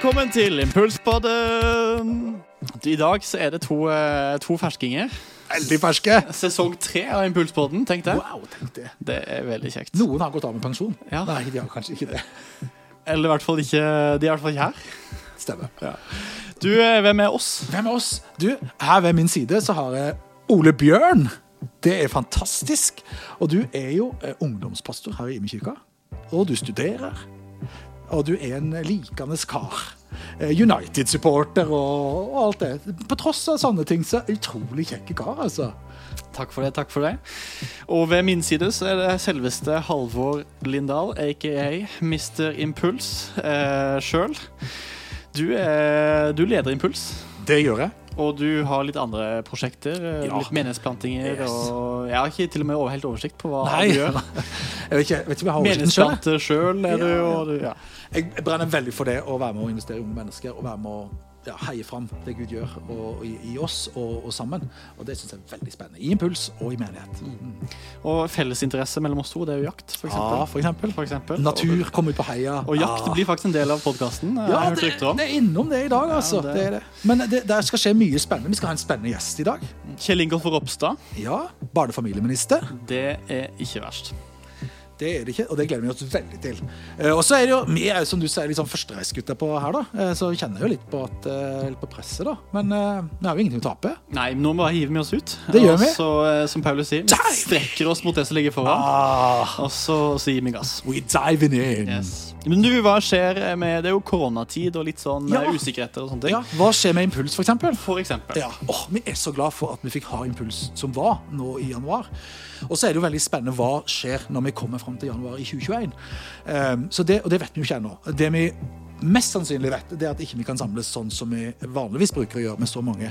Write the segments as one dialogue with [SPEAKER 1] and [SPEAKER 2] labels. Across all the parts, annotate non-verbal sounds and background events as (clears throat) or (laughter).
[SPEAKER 1] Velkommen til Impulspodden! I dag så er det to, eh, to ferskinger.
[SPEAKER 2] Veldig ferske.
[SPEAKER 1] Sesong tre av Impulspodden, tenk det.
[SPEAKER 2] Wow, tenk det.
[SPEAKER 1] Det er veldig kjekt.
[SPEAKER 2] Noen har gått av med pensjon.
[SPEAKER 1] Ja.
[SPEAKER 2] Nei, de har kanskje ikke det.
[SPEAKER 1] Eller i hvert fall ikke De er i hvert fall ikke her.
[SPEAKER 2] Stemmer.
[SPEAKER 1] Du, eh, hvem er oss?
[SPEAKER 2] Hvem er oss? Du, her ved min side så har jeg Ole Bjørn. Det er fantastisk. Og du er jo eh, ungdomspastor her i Imekirka. Og du studerer. Og du er en likende kar. Eh, United-supporter og, og alt det. På tross av sånne ting, så utrolig kjekke kar, altså.
[SPEAKER 1] Takk for det. takk for det Og ved min side så er det selveste Halvor Lindahl, aka Mr. Impuls eh, sjøl. Du, du leder Impuls.
[SPEAKER 2] Det gjør jeg.
[SPEAKER 1] Og du har litt andre prosjekter. eh,
[SPEAKER 2] Ja.
[SPEAKER 1] Litt menighetsplantinger.
[SPEAKER 2] Yes.
[SPEAKER 1] Og jeg har ikke til og med helt oversikt på hva
[SPEAKER 2] Nei.
[SPEAKER 1] du gjør. (laughs)
[SPEAKER 2] Jeg vet ikke, vet ikke om jeg har.
[SPEAKER 1] Menighetsplanter sjøl er.
[SPEAKER 2] Ja, du,
[SPEAKER 1] Og du ja.
[SPEAKER 2] Jeg brenner veldig for det å være med å investere i unge mennesker og være med å ja, heie fram det Gud gjør og, og i, i oss og, og sammen. Og det syns jeg er veldig spennende. I impuls og i menighet.
[SPEAKER 1] Og fellesinteresse mellom oss to, det er jo jakt, for
[SPEAKER 2] Ja,
[SPEAKER 1] eksempel.
[SPEAKER 2] for eksempel.
[SPEAKER 1] For eksempel.
[SPEAKER 2] Natur, komme ut på heia.
[SPEAKER 1] Og, jakt
[SPEAKER 2] Ah.
[SPEAKER 1] blir faktisk en del av podkasten.
[SPEAKER 2] ja,
[SPEAKER 1] har hørt
[SPEAKER 2] det, det er innom det i dag, altså.
[SPEAKER 1] det-
[SPEAKER 2] det... er det. Men det, der skal skje mye spennende. Vi skal ha en spennende gjest i dag.
[SPEAKER 1] Kjell Ingolf Ropstad,
[SPEAKER 2] Ja, Barne- og familieminister.
[SPEAKER 1] det er ikke verst.
[SPEAKER 2] Det er det ikke, og det gleder vi oss veldig til. Eh, og så er det jo, Vi er jo som du sier, liksom sånn førstereisgutter på her, da. Eh, så vi kjenner jo litt på, at, eh, litt på presset, da. Men vi har jo ingenting å tape.
[SPEAKER 1] Nei, nå må vi hive vi oss ut.
[SPEAKER 2] Det gjør vi.
[SPEAKER 1] Og så, som Paulus sier, vi strekker oss mot det som ligger foran.
[SPEAKER 2] Ah,
[SPEAKER 1] Og så, så gir vi gass.
[SPEAKER 2] we diving in.
[SPEAKER 1] Yes. Men du, hva skjer med Det er jo koronatid og litt sånn
[SPEAKER 2] Ja.
[SPEAKER 1] usikkerheter og sånne ting.
[SPEAKER 2] Ja, Hva skjer med Impuls, for eksempel?
[SPEAKER 1] For eksempel.
[SPEAKER 2] Ja, åh, Vi er så glad for at vi fikk ha Impuls som var nå i januar. Og så er det jo veldig spennende hva skjer når vi kommer fram til januar i 2021. Um, så det, og det vet vi jo ikke ennå. Mest sannsynlig vet, det er at ikke vi kan samles sånn som vi vanligvis bruker å gjøre med så mange.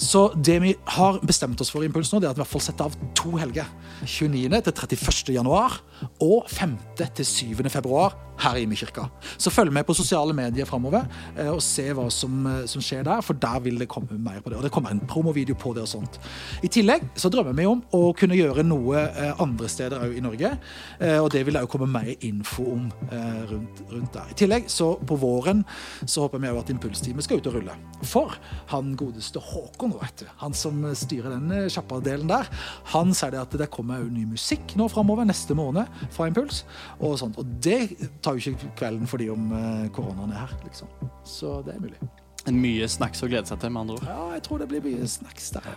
[SPEAKER 2] Så det vi har bestemt oss for i Impuls nå, det er at vi i hvert fall setter av to helger. 29. til 31. januar og 5. til 7. februar her i Imekirka. Så følg med på sosiale medier framover og se hva som, eh, som skjer der, for der vil det komme mer på det. Og det kommer en promovideo på det og sånt. I tillegg så drømmer vi om å kunne gjøre noe eh, andre steder òg i Norge, eh, og det vil det òg komme mer info om eh, rundt, rundt der. I tillegg så på våren så håper vi at Impulsteamet skal ut og rulle. For han godeste Håkon, vet du, han som styrer den eh, kjappe-delen der, han sier det at det kommer ny musikk nå framover neste måned fra Impuls. Og sånt. Og det tar jo ikke kvelden fordi om eh, koronaen er her, liksom. Så det er mulig.
[SPEAKER 1] En mye snacks å glede seg til, med andre ord.
[SPEAKER 2] Ja, jeg tror det blir mye snacks der.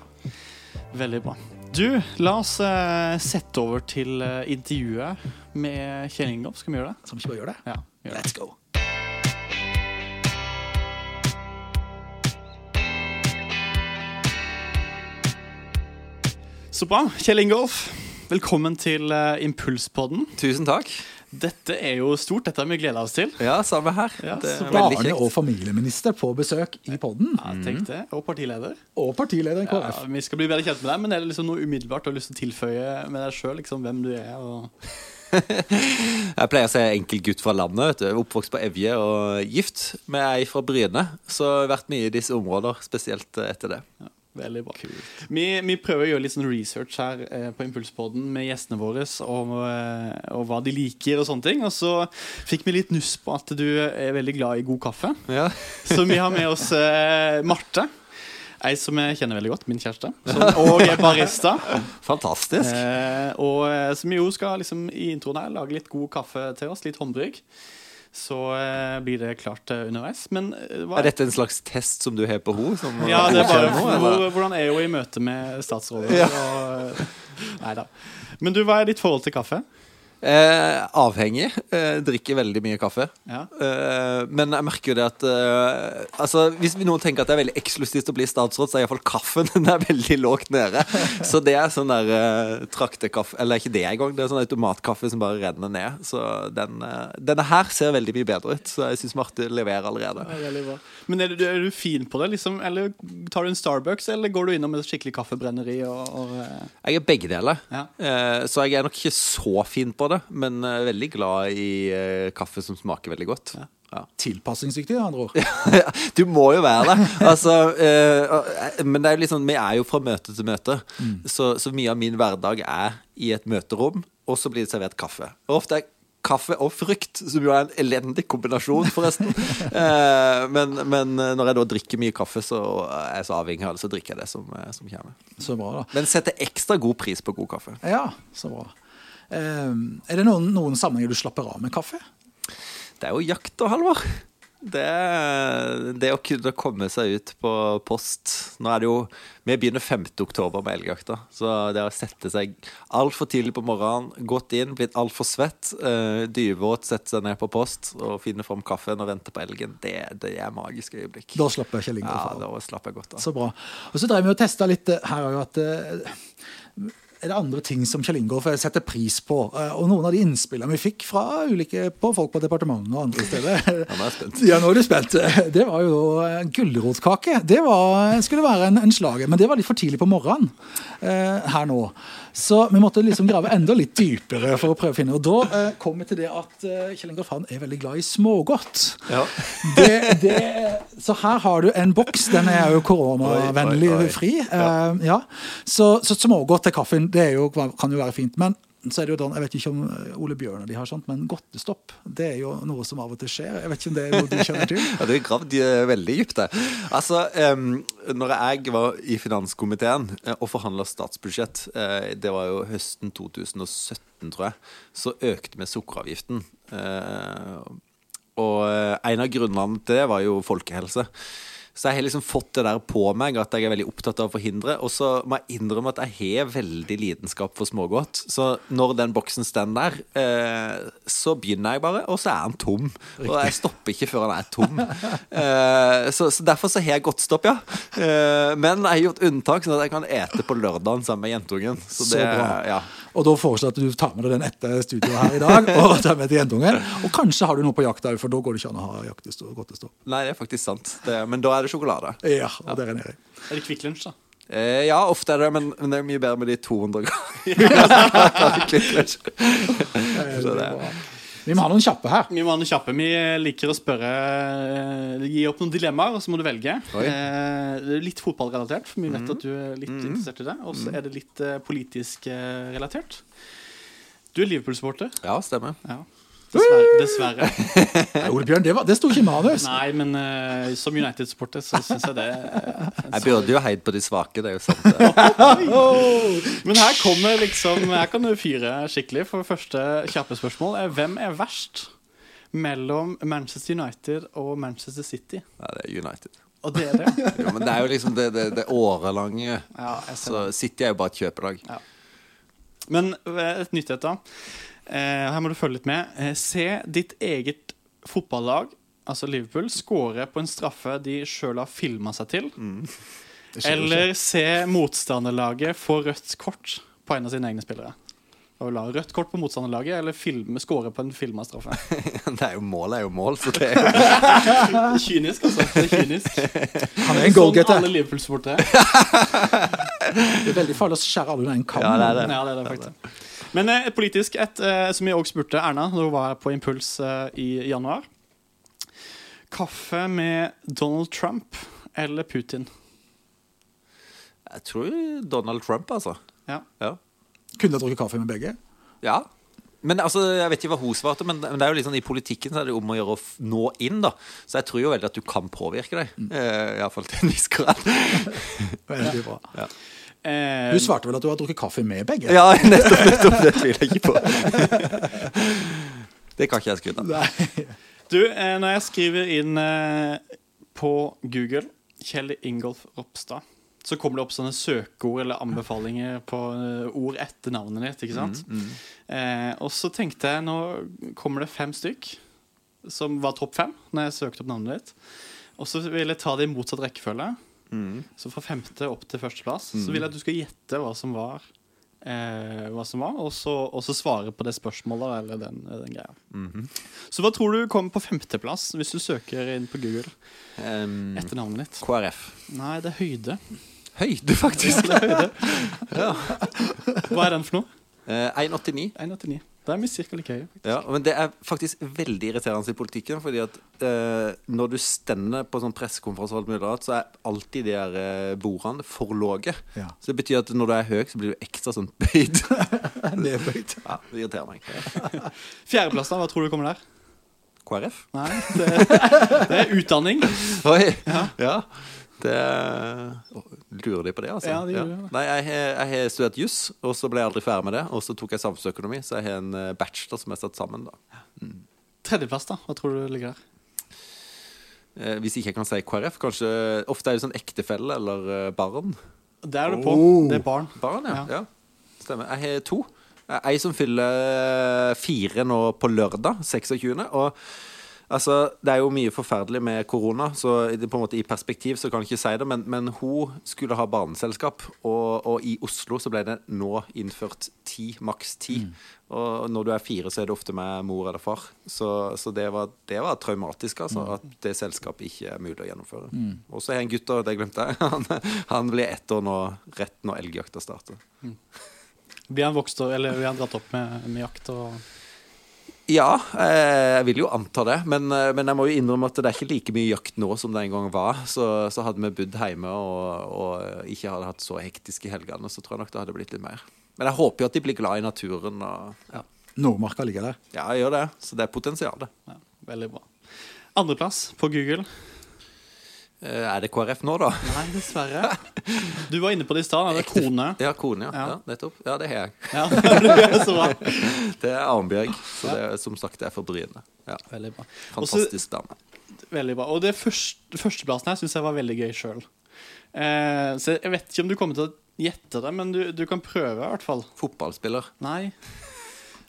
[SPEAKER 1] Veldig bra. Du, la oss uh, sette over til uh, intervjuet med Kjell Ingolf. Skal vi gjøre det?
[SPEAKER 2] Skal vi ikke bare gjøre det?
[SPEAKER 1] Ja. gjør det.
[SPEAKER 2] Let's go.
[SPEAKER 1] Så bra. Kjell Ingolf, velkommen til eh, Impulspodden.
[SPEAKER 3] Tusen takk.
[SPEAKER 1] Dette er jo stort. Dette har vi gleda oss til.
[SPEAKER 3] Ja, samme her.
[SPEAKER 1] Ja,
[SPEAKER 3] det er veldig
[SPEAKER 2] Barne- og familieminister på besøk i podden.
[SPEAKER 1] Ja, tenk det. Og partileder.
[SPEAKER 2] Og partileder i
[SPEAKER 1] Ja, vi skal bli bedre kjent med deg, men er det liksom noe umiddelbart du har lyst til å tilføye med deg sjøl? Liksom, hvem du er? Og... (laughs)
[SPEAKER 3] Jeg pleier å si enkel gutt fra landet. vet du. Oppvokst på Evje og gift med ei fra Bryne. Så jeg har vært mye i disse områder, spesielt etter det.
[SPEAKER 1] Ja, veldig bra. Vi, vi prøver å gjøre litt sånn research her eh, på Impulspodden med gjestene våre og, eh, og hva de liker og sånne ting. Og så fikk vi litt nuss på at du er veldig glad i god kaffe.
[SPEAKER 3] Ja. (laughs)
[SPEAKER 1] Så vi har med oss eh, Marte. Ei som jeg kjenner veldig godt, min kjæreste. Som, (laughs) og er barista.
[SPEAKER 3] Fantastisk.
[SPEAKER 1] Eh, og eh, som jo skal liksom i introen her lage litt god kaffe til oss. Litt håndbrygg. Så eh, blir det klart eh, underveis. Men eh,
[SPEAKER 3] Er dette en slags test som du har på henne?
[SPEAKER 1] ja, det er bare
[SPEAKER 3] Nå,
[SPEAKER 1] hvor, Hvordan er hun i møte med statsrådet?
[SPEAKER 3] Ja.
[SPEAKER 1] Og, nei da. Men du, hva er ditt forhold til kaffe?
[SPEAKER 3] Eh, avhengig. Eh, drikker veldig mye kaffe.
[SPEAKER 1] Ja.
[SPEAKER 3] Eh, men jeg merker jo det at eh, altså, Hvis vi noen tenker at det er veldig eksklusivt å bli statsråd, så er iallfall kaffen (laughs) den er veldig lågt nede. Så det er sånn der eh, traktekaffe Eller ikke det engang, det er sånn automatkaffe som bare renner ned. Så den, eh, denne her ser veldig mye bedre ut, så jeg syns Marte leverer allerede.
[SPEAKER 1] Ja. Men er du, er du fin på det? Liksom, eller tar du en Starbucks, eller går du innom et skikkelig kaffebrenneri? Og, og, eh,
[SPEAKER 3] Jeg er begge deler,
[SPEAKER 1] Ja.
[SPEAKER 3] Eh, så jeg er nok ikke så fin på det, men eh, veldig glad i kaffe som smaker veldig godt. Ja.
[SPEAKER 2] Tilpasningsdyktig, med andre ord. (laughs)
[SPEAKER 3] du må jo være det. Altså, eh, men det er jo sånn, vi er jo fra møte til møte, så, så mye av min hverdag er i et møterom, og så blir det servert kaffe. Og ofte er kaffe og frukt, som jo er en elendig kombinasjon, forresten. (laughs) Eh, men, men når jeg da drikker mye kaffe, så er jeg så avhengig av det, så drikker jeg det som, eh, som kommer.
[SPEAKER 2] Så bra, da.
[SPEAKER 3] Men setter ekstra god pris på god kaffe.
[SPEAKER 2] Ja, så bra. Eh, er det noen, noen sammenhenger du slapper av med kaffe?
[SPEAKER 3] Det er jo jakt og Halvor. Det, det å kunne komme seg ut på post Nå er det jo Vi begynner 5. oktober med elgjakta. Så det å sette seg altfor tidlig på morgenen, gått inn, blitt altfor svett, uh, dyvåt, sette seg ned på post og finne fram kaffen og vente på elgen, det, det er magiske øyeblikk.
[SPEAKER 2] Da slapper Kjell Ingolf
[SPEAKER 3] Ja, da slapper jeg godt av.
[SPEAKER 2] Så bra. Og så drev vi og testa litt eh, her òg, at eh, er det andre ting som Kjell Ingolf setter pris på. Eh, Og noen av de innspillene vi fikk fra ulike på folk på departementet og andre steder (laughs)
[SPEAKER 3] Ja, nå er spent.
[SPEAKER 2] Ja, nå er du spent. Det var jo gulrotkake. Det var, skulle være en, en slager, men det var litt for tidlig på morgenen eh, her nå. Så vi måtte liksom grave enda litt dypere for å prøve å finne. Og da eh, kom vi til det at eh, Kjell Ingolf han er veldig glad i smågodt.
[SPEAKER 3] Ja.
[SPEAKER 2] Det, det, så her har du en boks. Den er jo koronavennlig fri. Eh, ja. Så, så smågodt til kaffen det jo, kan jo være fint. Men så er det jo den, jeg vet ikke om eh, Ole Bjørn og de har sånt, men godtestopp det er jo noe som av og til skjer. Jeg vet ikke om det er noe du kjenner til? (laughs)
[SPEAKER 3] Ja, du har gravd eh, veldig dypt der. Altså, um, når jeg var i finanskomiteen eh, og forhandla statsbudsjett, det var jo høsten 2017, tror jeg, så økte vi sukkeravgiften. Og en av grunnene til det var jo folkehelse. Så jeg har liksom fått det der på meg at jeg er veldig opptatt av å forhindre. Og så må jeg innrømme at jeg har veldig lidenskap for smågodt. Så når den boksen står der, eh, så begynner jeg bare, og så er den tom. Og jeg stopper ikke før den er tom. (laughs) Eh, så, så derfor så har jeg godtstopp, ja. Eh, men jeg har gjort unntak, sånn at jeg kan ete på lørdagen sammen med jentungen. Så
[SPEAKER 2] Så bra.
[SPEAKER 3] ja.
[SPEAKER 2] Og da foreslår jeg at du tar med deg den etter studioet her i dag. (laughs) og tar med til jentungen. Og kanskje har du noe på jakt òg, for da går det ikke an å ha jaktestopp. godtestopp.
[SPEAKER 3] Nei, det er faktisk sant. Det, men da er det sjokolade.
[SPEAKER 2] Ja, og der er nede.
[SPEAKER 1] Er det Kvikk Lunsj, da?
[SPEAKER 3] Eh, ja, ofte er det, men, men det er mye bedre med de 200 gradene. (laughs) Så det-
[SPEAKER 2] Vi må ha noen kjappe her.
[SPEAKER 1] Vi må ha noen kjappe. Vi liker å spørre eh, Gi opp noen dilemmaer, og så må du velge. Eh, det er litt fotballrelatert, for vi vet at du er litt interessert i det. Og så er det litt eh, politisk relatert. Du er Liverpool-supporter.
[SPEAKER 3] Ja, stemmer.
[SPEAKER 1] Ja. Dessverre. dessverre. (laughs)
[SPEAKER 2] Nei, Ole Bjørn, det, var, det sto ikke i manus.
[SPEAKER 1] Nei, men uh, som United-supporter så syns jeg det uh,
[SPEAKER 3] Jeg burde jo heid på de svake, det er jo sant. det. (laughs)
[SPEAKER 1] Men her kommer liksom Her kan du fyre skikkelig. For første kjappe spørsmål er hvem er verst mellom Manchester United og Manchester City?
[SPEAKER 3] Ja, det er United.
[SPEAKER 1] Og det er det. (laughs)
[SPEAKER 3] Jo, men det er jo liksom det, det, det årelange.
[SPEAKER 1] Ja,
[SPEAKER 3] Så
[SPEAKER 1] det.
[SPEAKER 3] City er jo bare et kjøpelag.
[SPEAKER 1] Men eh, et nytt et, da. Eh, her må du følge litt med. Eh, se ditt eget fotballag, altså Liverpool, skåre på en straffe de sjøl har filma seg til.
[SPEAKER 2] Mm.
[SPEAKER 1] Eller se motstanderlaget få rødt kort på en av sine egne spillere. Og la rødt kort på motstanderlaget, eller filme, score på en filma straffe. (laughs)
[SPEAKER 3] Det er jo mål er jo mål, så det er jo
[SPEAKER 1] Kynisk, altså. Det er kynisk.
[SPEAKER 2] Han er en goalgetter.
[SPEAKER 1] alle Liverpool-sportere.
[SPEAKER 2] Det er veldig farlig å skjære alle under en kam.
[SPEAKER 3] Ja, det er det.
[SPEAKER 1] Ja, det er det faktisk. Men eh, politisk, et eh, som jeg også spurte Erna da hun var på Impuls eh, i januar. Kaffe med Donald Trump eller Putin?
[SPEAKER 3] Jeg tror Donald Trump, altså.
[SPEAKER 1] Ja.
[SPEAKER 3] Ja.
[SPEAKER 2] Kunne ha drukket kaffe med begge.
[SPEAKER 3] ja. Men altså, Jeg vet ikke hva hun svarte, men men det er jo sånn, i politikken så er det om å gjøre å f- nå inn. da Så jeg tror jo veldig at du kan påvirke deg. Eh, Iallfall til en viss grad. (laughs)
[SPEAKER 2] Veldig bra.
[SPEAKER 1] Eh,
[SPEAKER 2] Du svarte vel at du har drukket kaffe med begge?
[SPEAKER 3] Ja, (laughs) nettopp, nettopp det tviler jeg ikke på. (laughs) Det kan ikke jeg skryte av.
[SPEAKER 1] Du, eh, når jeg skriver inn eh, på Google Kjell Ingolf Ropstad, så kommer det opp sånne søkeord eller anbefalinger på eh, ord etter navnet ditt. ikke sant? Eh, og så tenkte jeg, nå kommer det fem stykk som var topp fem når jeg søkte opp navnet ditt. Og så vil jeg ta det i motsatt rekkefølge. Så fra femte opp til førsteplass. Så vil jeg at du skal gjette hva som var. Eh, hva som var, og så, og så svare på det spørsmålet eller den, den greia. Så hva tror du kommer på femteplass hvis du søker inn på Google
[SPEAKER 3] Um,
[SPEAKER 1] etter navnet ditt?
[SPEAKER 3] KrF.
[SPEAKER 1] Nei, det er høyde.
[SPEAKER 3] Høyde, faktisk. (laughs) (laughs)
[SPEAKER 1] Hva er den for noe?
[SPEAKER 3] Eh, 1,89.
[SPEAKER 1] 1,89. Da er vi cirka like høye.
[SPEAKER 3] Ja, men det er faktisk veldig irriterende i politikken, fordi at eh, når du stender på sånn pressekonferanse og alt mulig rart, så er alltid de her eh, bordene for lave.
[SPEAKER 2] Ja.
[SPEAKER 3] Så det betyr at når du er høy, så blir du ekstra sånn bøyd. (laughs)
[SPEAKER 2] Nedbøyd.
[SPEAKER 3] ja, det irriterer meg. (laughs)
[SPEAKER 1] Fjerdeplass, da? Hva tror du kommer der?
[SPEAKER 3] KrF?
[SPEAKER 1] Nei, det, (laughs) det er utdanning.
[SPEAKER 3] Oi! Ja. Det Lurer de på det, altså?
[SPEAKER 1] Ja, de gjør det.
[SPEAKER 3] Nei, jeg har- studert juss, og så ble jeg aldri ferdig med det. Og så tok jeg samfunnsøkonomi, så jeg har en eh, bachelor som er satt sammen. da
[SPEAKER 1] Tredjeplass, da? Hva tror du ligger der?
[SPEAKER 3] Eh, Hvis ikke jeg kan si KrF, kanskje Ofte er det sånn ektefelle eller eh, barn.
[SPEAKER 1] Der er du på.
[SPEAKER 2] Oh.
[SPEAKER 1] Det er barn.
[SPEAKER 3] Barn, ja.
[SPEAKER 1] Ja.
[SPEAKER 3] ja. Stemmer. Jeg har to. Ei som fyller fire nå på lørdag, 26. Og altså, det er jo mye forferdelig med korona, så på en måte i perspektiv så kan jeg ikke si det, men, men hun skulle ha barneselskap, og, og i Oslo så ble det nå innført ti, maks ti. Og når du er fire, så er det ofte med mor eller far. Så, så det, var, det var traumatisk, altså, at det selskapet ikke er mulig å gjennomføre. Og så har jeg en gutt, og det glemte jeg. (laughs) Han, han blir ett år nå, rett når elgjakta starter.
[SPEAKER 1] Blir han vokst eller blir han dratt opp med, med jakt og
[SPEAKER 3] Ja, eh, jeg vil jo anta det. Men, eh, men jeg må jo innrømme at det er ikke like mye jakt nå som det en gang var. Så, så hadde vi bodd hjemme og, og ikke hadde hatt så hektiske helgene, så tror jeg nok det hadde blitt litt mer. Men jeg håper jo at de blir glad i naturen. Og, ja.
[SPEAKER 2] Nordmarka ligger der.
[SPEAKER 3] ja, jeg gjør det. Så det er potensial.
[SPEAKER 1] ja, Veldig bra. Andreplass på Google.
[SPEAKER 3] Eh, er det KrF nå, da?
[SPEAKER 1] Nei, dessverre. (laughs) Du var inne på det i stad. Det er kone.
[SPEAKER 3] Ja, kone, ja.
[SPEAKER 1] Ja.
[SPEAKER 3] Nettopp. Ja, det har jeg.
[SPEAKER 1] Ja, (laughs) det er så bra. (laughs)
[SPEAKER 3] Det er Arnbjørg. Så det er som sagt det er for Bryne. Ja.
[SPEAKER 1] Veldig bra.
[SPEAKER 3] Fantastisk dame.
[SPEAKER 1] Veldig bra. Og det første, førsteplassen her syns jeg var veldig gøy sjøl. Eh, så jeg vet ikke om du kommer til å gjette det, men du, du kan prøve i hvert fall.
[SPEAKER 3] Fotballspiller.
[SPEAKER 1] Nei.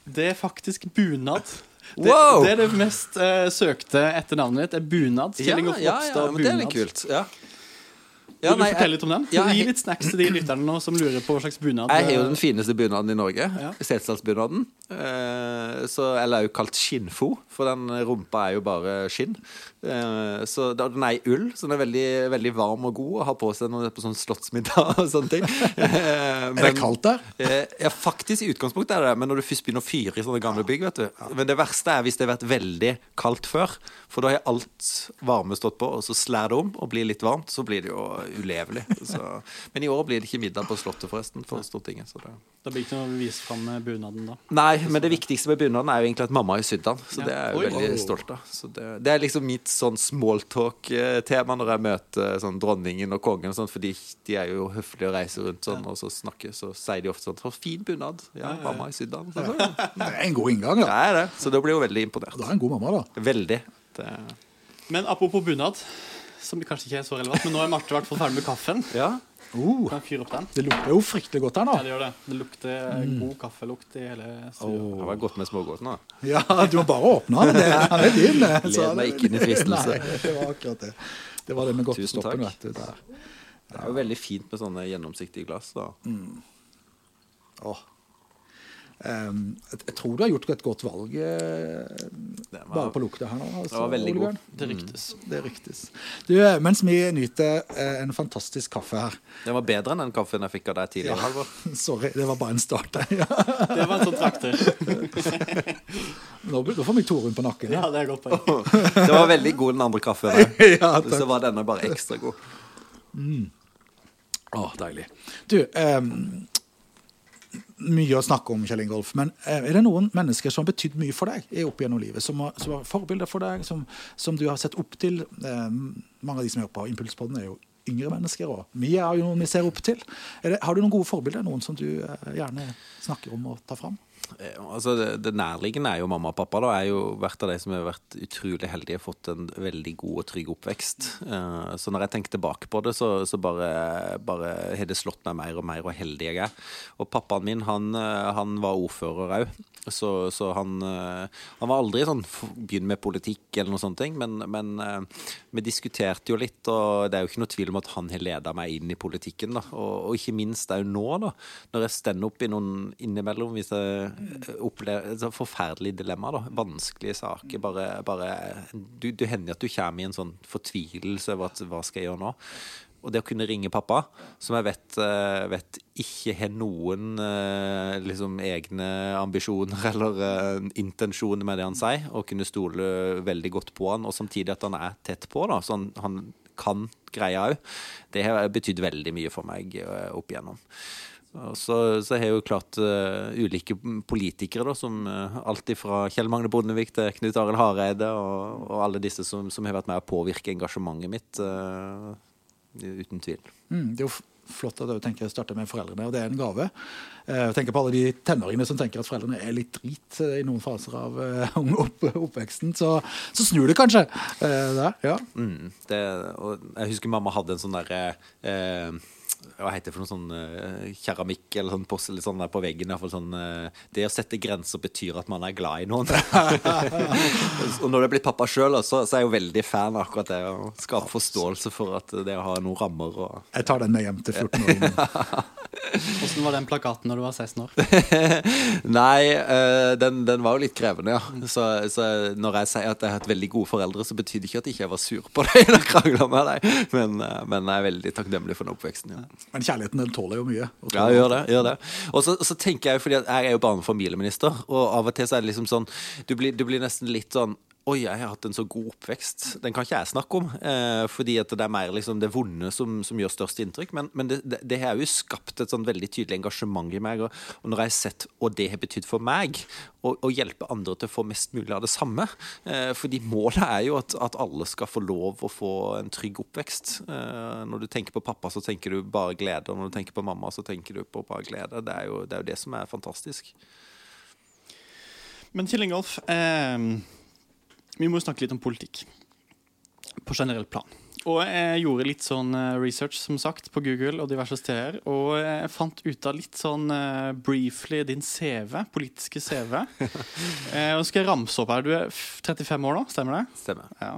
[SPEAKER 1] Det er faktisk bunad. Det,
[SPEAKER 3] Wow!
[SPEAKER 1] det er det mest uh, søkte etter navnet ditt. er bunad.
[SPEAKER 3] Ja,
[SPEAKER 1] Kjell Ingolf
[SPEAKER 3] ja, ja,
[SPEAKER 1] Ropstad
[SPEAKER 3] men det er litt kult. Ja.
[SPEAKER 1] Vil du
[SPEAKER 3] nei,
[SPEAKER 1] fortelle litt om den?
[SPEAKER 3] Ja,
[SPEAKER 1] Gi litt snacks til de lytterne nå som lurer på hva slags bunad
[SPEAKER 3] Jeg har jo den fineste bunaden i Norge.
[SPEAKER 1] Ja.
[SPEAKER 3] Setesdalsbunaden. Eh, eller er jo kalt skinnfo, for den rumpa er jo bare skinn. Eh, så da- Den er i ull, så den er veldig, veldig varm og god å ha på seg når det er på sånn slottsmiddag og sånne ting. men, (laughs)
[SPEAKER 2] Er det kaldt der?
[SPEAKER 3] Eh, ja, faktisk i utgangspunktet er det men når du først begynner å fyre i sånne gamle bygg, vet du. Men det verste er hvis det har vært veldig kaldt før. For da har alt varme stått på, og så slær det om og blir litt varmt, så blir det jo ulevelig. Så. Men i år blir det ikke middag på Slottet, forresten, for Stortinget. Så det.
[SPEAKER 1] Det blir ikke noe å vise fram med bunaden da.
[SPEAKER 3] Nei, men det viktigste med bunaden er jo egentlig at mamma har sydd den. Så det er jeg veldig stolt av. Så det, det er liksom mitt sånn smalltalk-tema når jeg møter sånn dronningen og kongen og sånt, fordi de er jo høflige og reiser rundt sånn, og så snakker, så sier de ofte sånn 'For Fin bunad. Ja, mamma i sydd. Så, så,
[SPEAKER 2] Det er en god inngang,
[SPEAKER 3] det
[SPEAKER 2] da.
[SPEAKER 3] er det. Så da blir hun veldig imponert.
[SPEAKER 2] Da er en god mamma, da.
[SPEAKER 3] Veldig. Det,
[SPEAKER 1] Men apropos bunad, som kanskje ikke er så relevant, men nå er Marte i hvert fall ferdig med kaffen. (laughs)
[SPEAKER 3] ja.
[SPEAKER 2] Uh,
[SPEAKER 1] Kan fyre opp den?
[SPEAKER 2] det lukter jo fryktelig godt her nå.
[SPEAKER 1] Ja, det gjør det. Det lukter god kaffelukt i hele stua.
[SPEAKER 3] Det var godt med smågodt nå.
[SPEAKER 2] Ja, du må bare åpne den. Det- Han er din. så
[SPEAKER 3] Led meg ikke inn i fristelse.
[SPEAKER 2] Nei, det var akkurat det. Det var det med godtestoppen, vet du. Der.
[SPEAKER 3] Det er jo veldig fint med sånne gjennomsiktige glass. da
[SPEAKER 2] Åh. Ehm, jeg, jeg tror du har gjort et godt valg eh,
[SPEAKER 3] var-
[SPEAKER 2] bare på lukta her nå. Altså,
[SPEAKER 3] Det var veldig
[SPEAKER 2] godt,
[SPEAKER 3] god.
[SPEAKER 1] Det ryktes.
[SPEAKER 2] Det ryktes. Du, eh, mens vi nyter eh, en fantastisk kaffe her
[SPEAKER 3] Den var bedre enn den kaffen jeg fikk av deg tidligere. Halvor. (laughs)
[SPEAKER 2] Sorry, det var bare en start. Ja.
[SPEAKER 1] Det var en sånn trakter. (laughs)
[SPEAKER 2] Nå, nå får vi Torunn på nakken.
[SPEAKER 1] Ja,
[SPEAKER 2] Ja.
[SPEAKER 1] det er godt poeng.
[SPEAKER 3] Det var veldig god, den andre kaffen. der. (laughs)
[SPEAKER 2] Ja, takk.
[SPEAKER 3] Så var denne bare ekstra god.
[SPEAKER 2] Å, deilig. Du, ehm, mye å snakke om, Kjell Ingolf, men eh, er det noen mennesker som har betydd mye for deg opp gjennom livet? Som har, som har forbilder for deg, som, som du har sett opp til? Eh, mange av de som hører på Impulspodden, er jo yngre mennesker, og vi er jo noen vi ser opp til. Er det, har du noen gode forbilder? Noen som du eh, gjerne snakker om og tar fram?
[SPEAKER 3] Eh, Altså, det, det nærliggende er jo mamma og pappa. da Jeg er jo vært av de som har vært utrolig heldige og fått en veldig god og trygg oppvekst. Eh, Så når jeg tenker tilbake på det, så, så bare, bare har det slått meg mer og mer hvor heldig jeg er. Og pappaen min, han, eh, han var ordfører òg. Så, så han, han var aldri sånn begynn med politikk eller noe sånt, men, men vi diskuterte jo litt, og det er jo ikke noe tvil om at han har leda meg inn i politikken. da Og, og ikke minst òg nå, da når jeg stender opp i noen innimellom hvis jeg opplever et sånt forferdelig dilemma, da vanskelige saker. Bare, bare du, du hender at du kommer i en sånn fortvilelse over at hva skal jeg gjøre nå? og det å kunne ringe pappa, som jeg vet, eh, vet ikke har noen eh, liksom egne ambisjoner (laughs) eller uh, intensjoner med det han sier, og kunne stole veldig godt på han, og samtidig at han er tett på, da, så han, han kan greia òg, det har betydd veldig mye for meg opp igjennom. Så, så har jo klart uh, ulike politikere, da, som uh, alt fra Kjell Magne Bondevik til Knut Arild Hareide, og, og, alle disse som, som, har vært med å påvirke engasjementet mitt, uh, uten tvil.
[SPEAKER 2] Mm, det er jo flott at du tenker å starte med foreldrene, og det er en gave. Jeg tenker på alle de tenåringene som tenker at foreldrene er litt drit i noen faser av (laughs) opp, oppveksten. Så, så, snur det kanskje der. Ja.
[SPEAKER 3] Mm, det, jeg husker mamma hadde en sånn derre hva heter det for noe sånn uh, keramikk eller sånn porsel sånn der på veggen. Iallfall sånn, uh, det å sette grenser betyr at man er glad i noen. (laughs) og når det er blitt pappa sjøl, så, så, er jeg jo veldig fan av akkurat det å skape forståelse for at det å ha noen rammer og
[SPEAKER 2] Jeg tar den med hjem til 14-åringen. (laughs)
[SPEAKER 1] Hvordan var den plakaten når du var 16 år? (laughs)
[SPEAKER 3] Nei, uh, den, den, var jo litt krevende, ja. Så, så, når jeg sier at jeg har hatt veldig gode foreldre, så betyr det ikke at jeg ikke var sur på dem eller krangla med dem, men, men, jeg er veldig takknemlig for den oppveksten. Ja.
[SPEAKER 2] Men kjærligheten den tåler jo mye.
[SPEAKER 3] Ja, gjør det. gjør det. Og så, tenker jeg, fordi jeg er jo barne- og familieminister, og av og til så er det liksom sånn Du blir, du blir nesten litt sånn Oi, jeg har hatt en så god oppvekst. Den kan ikke jeg snakke om. Eh, fordi at det er mer liksom det vonde som, som gjør størst inntrykk. Men, men det, det, det, har jo skapt et sånn veldig tydelig engasjement i meg. Og, og når jeg har sett hva det har betydd for meg, å hjelpe andre til å få mest mulig av det samme eh, Fordi målet er jo at, at, alle skal få lov å få en trygg oppvekst. Eh, når du tenker på pappa, så tenker du bare glede. Og når du tenker på mamma, så tenker du på bare glede. Det er jo det, er jo det som er fantastisk.
[SPEAKER 1] Men Kjell Ingolf, eh vi må snakke litt om politikk på generelt plan. Og jeg gjorde litt sånn eh, research som sagt, på Google og diverse steder. Og jeg fant ut av litt sånn uh, briefly din CV, politiske CV. uh, (laughs) og skal jeg ramse opp her. Du er 35 år nå, stemmer det?
[SPEAKER 3] Stemmer.
[SPEAKER 1] Ja.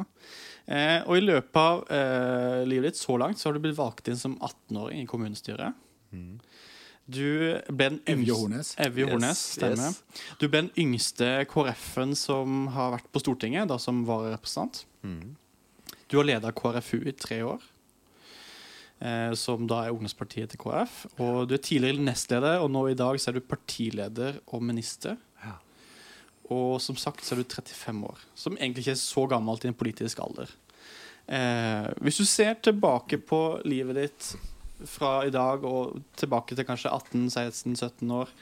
[SPEAKER 1] Uh, og i løpet av eh, livet ditt så langt så har du blitt valgt inn som 18-åring i kommunestyret. Mm. Du ble den
[SPEAKER 2] Evje Hornes.
[SPEAKER 1] Evje Hornes, stemmer. Yes. Du ble den yngste KrF-en som har vært på Stortinget, da som vararepresentant. Mm. Du har leda KrFU i tre år, eh, som da er ungdomspartiet til KrF. Og du er tidligere nestleder, og nå i dag så er du partileder og minister. Ja. Og som sagt så er du 35 år, som egentlig ikke er så gammelt i en politisk alder. Eh, hvis du ser tilbake på livet ditt fra i dag og tilbake til kanskje 18-16-17 år.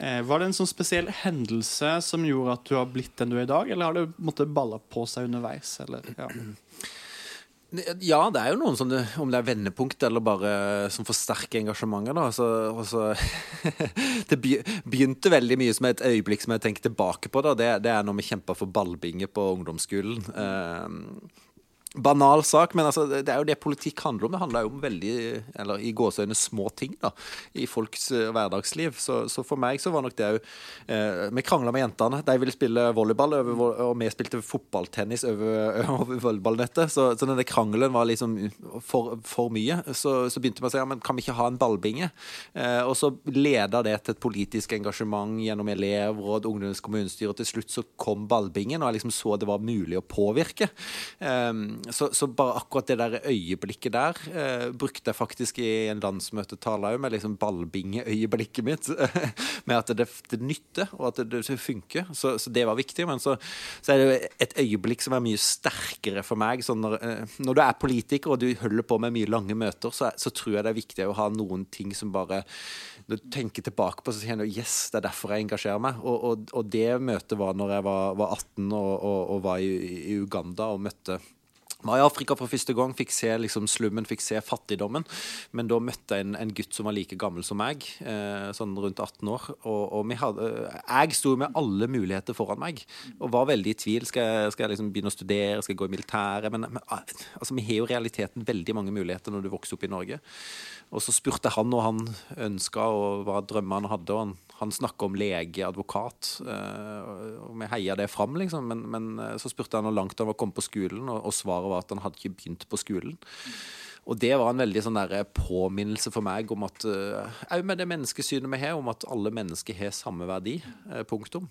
[SPEAKER 1] Eh, var det en sånn spesiell hendelse som gjorde at du har blitt den du er i dag, eller har det måttet balle på seg underveis? Eller, ja. (clears throat)
[SPEAKER 3] ja. det er jo noen sånne, om det er vendepunkt eller bare som forsterker engasjementet. da, altså, altså, (laughs) Det begynte veldig mye som et øyeblikk som jeg tenker tilbake på. da, Det, det er når vi kjempa for ballbinge på ungdomsskolen. Eh, banal sak, men altså, det er jo det politikk handler om. Det handler jo om veldig, eller i gåseøyne, små ting da, i folks uh, hverdagsliv. Så, så, for meg så var nok det òg uh, Vi krangla med jentene. De ville spille volleyball, over, og vi spilte fotballtennis over, (laughs) over volleyballnettet. Så, så, denne krangelen var liksom for, for mye. Så, så, begynte vi å si ja, men kan vi ikke ha en ballbinge? Uh, og så leda det til et politisk engasjement gjennom elevråd, ungdoms kommunestyre. Til slutt så kom ballbingen, og jeg liksom så det var mulig å påvirke. Um, så, så, bare akkurat det der øyeblikket der eh, brukte jeg faktisk i en landsmøtetale òg, med liksom ballbingeøyeblikket mitt. (laughs) med at det, det nytter, og at det, det funker. Så, så, det var viktig. Men så, så, er det et øyeblikk som er mye sterkere for meg. Når, eh, når, du er politiker og du holder på med mye lange møter, så, tror jeg det er viktig å ha noen ting som bare Når du tenker tilbake på, så kjenner du yes, det er derfor jeg engasjerer meg. Og, og, og det møtet var når jeg var, var 18 og, og var i, i Uganda og møtte var i Afrika for første gang, fikk se liksom, slummen, fikk se fattigdommen. Men da møtte jeg en, en gutt som var like gammel som meg, eh, sånn rundt 18 år. Og, og hadde, jeg sto med alle muligheter foran meg, og var veldig i tvil. Skal jeg, skal jeg liksom begynne å studere, skal jeg gå i militæret? Men, men altså, vi har jo i realiteten veldig mange muligheter når du vokser opp i Norge. Og så spurte han hva han ønska, og hva drømmene han hadde. og han han snakka om lege, advokat, eh, og vi heia det fram, liksom. Men, men, eh, så spurte han hvor langt han var kommet på skolen, og, og, svaret var at han hadde ikke begynt på skolen. og det var en veldig sånn der påminnelse for meg om at òg med det menneskesynet vi har, om at alle mennesker har samme verdi. Punktum.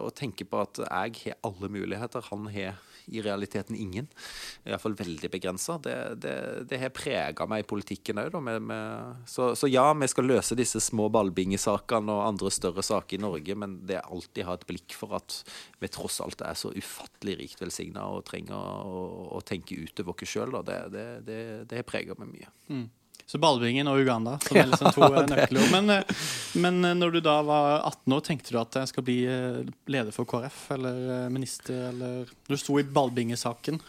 [SPEAKER 3] Og tenke på at jeg har alle muligheter. Han har i realiteten ingen. Iallfall veldig begrensa. Det, det, det, har prega meg i politikken òg. Så, så, ja, vi skal løse disse små ballbingesakene og andre større saker i Norge, men det er alltid ha et blikk for at vi tross alt er så ufattelig rikt velsigna og trenger å, å, tenke utover oss sjøl. Det, det, det har prega meg mye.
[SPEAKER 1] Mm. Så ballbingen og Uganda, som er (laughs) liksom to nøkkelord. Men, eh, men eh, når du da var 18 år, tenkte du at jeg skal bli eh, leder for KrF eller minister, eller Du sto i ballbingesaken?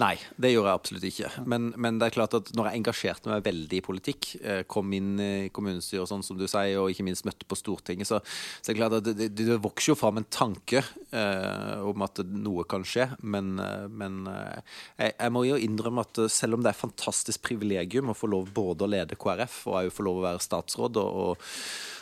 [SPEAKER 3] Nei, det gjorde jeg absolutt ikke. Men, men, det er klart at når jeg engasjerte meg veldig i politikk, kom inn i kommunestyret, sånn som du sier, og ikke minst møtte på Stortinget, så, så er det klart at det, det, det vokser jo fram en tanke eh, om at noe kan skje. Men, men jeg, jeg må jo innrømme at selv om det er fantastisk privilegium å få lov både å lede KrF og òg få lov å være statsråd. og,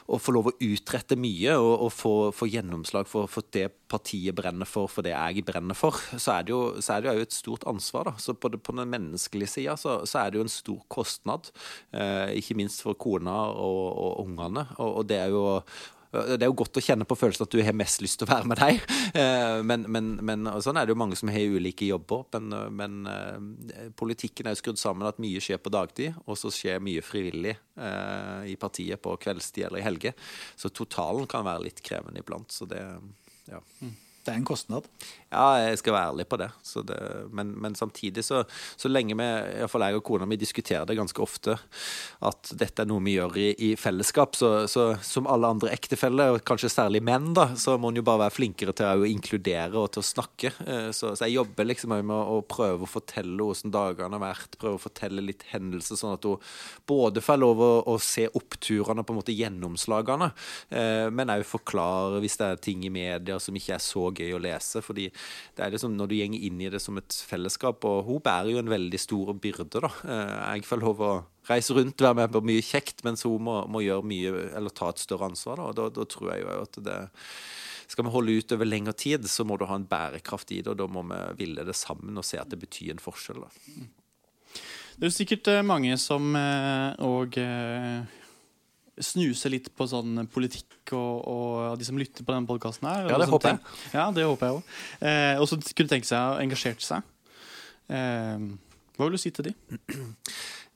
[SPEAKER 3] og få lov å utrette mye og, og få, få, gjennomslag for, for, det partiet brenner for, for det jeg brenner for, så er det jo, så er det jo et stort ansvar. da. Så På, det, på den menneskelige sida så, så, er det jo en stor kostnad, eh, ikke minst for kona og, og ungene. Og, og, det er jo det er jo godt å kjenne på følelsen at du har mest lyst til å være med deg. Eh, men, men, men sånn er det jo mange som har ulike jobber. Men, men eh, politikken er jo skrudd sammen at mye skjer på dagtid, og så skjer mye frivillig eh, i partiet på kveldstid eller i helger. Så totalen kan være litt krevende iblant. Så det, ja.
[SPEAKER 2] Mm. Det er en kostnad.
[SPEAKER 3] Ja, jeg skal være ærlig på det. det men, men, samtidig, så, så lenge vi, iallfall jeg og kona mi, diskuterer det ganske ofte, at dette er noe vi gjør i, i fellesskap, så, så, som alle andre ektefeller, kanskje særlig menn, da, så må en jo bare være flinkere til å inkludere og til å snakke. Så, så, jeg jobber liksom med å prøve å fortelle hvordan dagene har vært, prøve å fortelle litt hendelser, sånn at hun både får lov å, å se oppturene, på en måte gjennomslagene, eh, men òg forklare hvis det er ting i media som ikke er så gøy å lese. fordi det er liksom når du går inn i det som et fellesskap, og hun bærer jo en veldig stor byrde, da. Eh, jeg får lov å reise rundt, være med på mye kjekt, mens hun må, må gjøre mye, eller ta et større ansvar. Da, da, da tror jeg jo at det skal vi holde ut over lengre tid, så må du ha en bærekraft i det, og da må vi ville det sammen og se at det betyr en forskjell. Da.
[SPEAKER 1] Det er sikkert eh, mange som òg eh, snuse litt på sånn politikk og, og de som lytter på denne podkasten her.
[SPEAKER 3] Ja, det håper jeg.
[SPEAKER 1] Ja, det håper jeg òg. Eh, og så kunne tenke seg å engasjere seg. Eh, hva vil du si til de? (clears throat)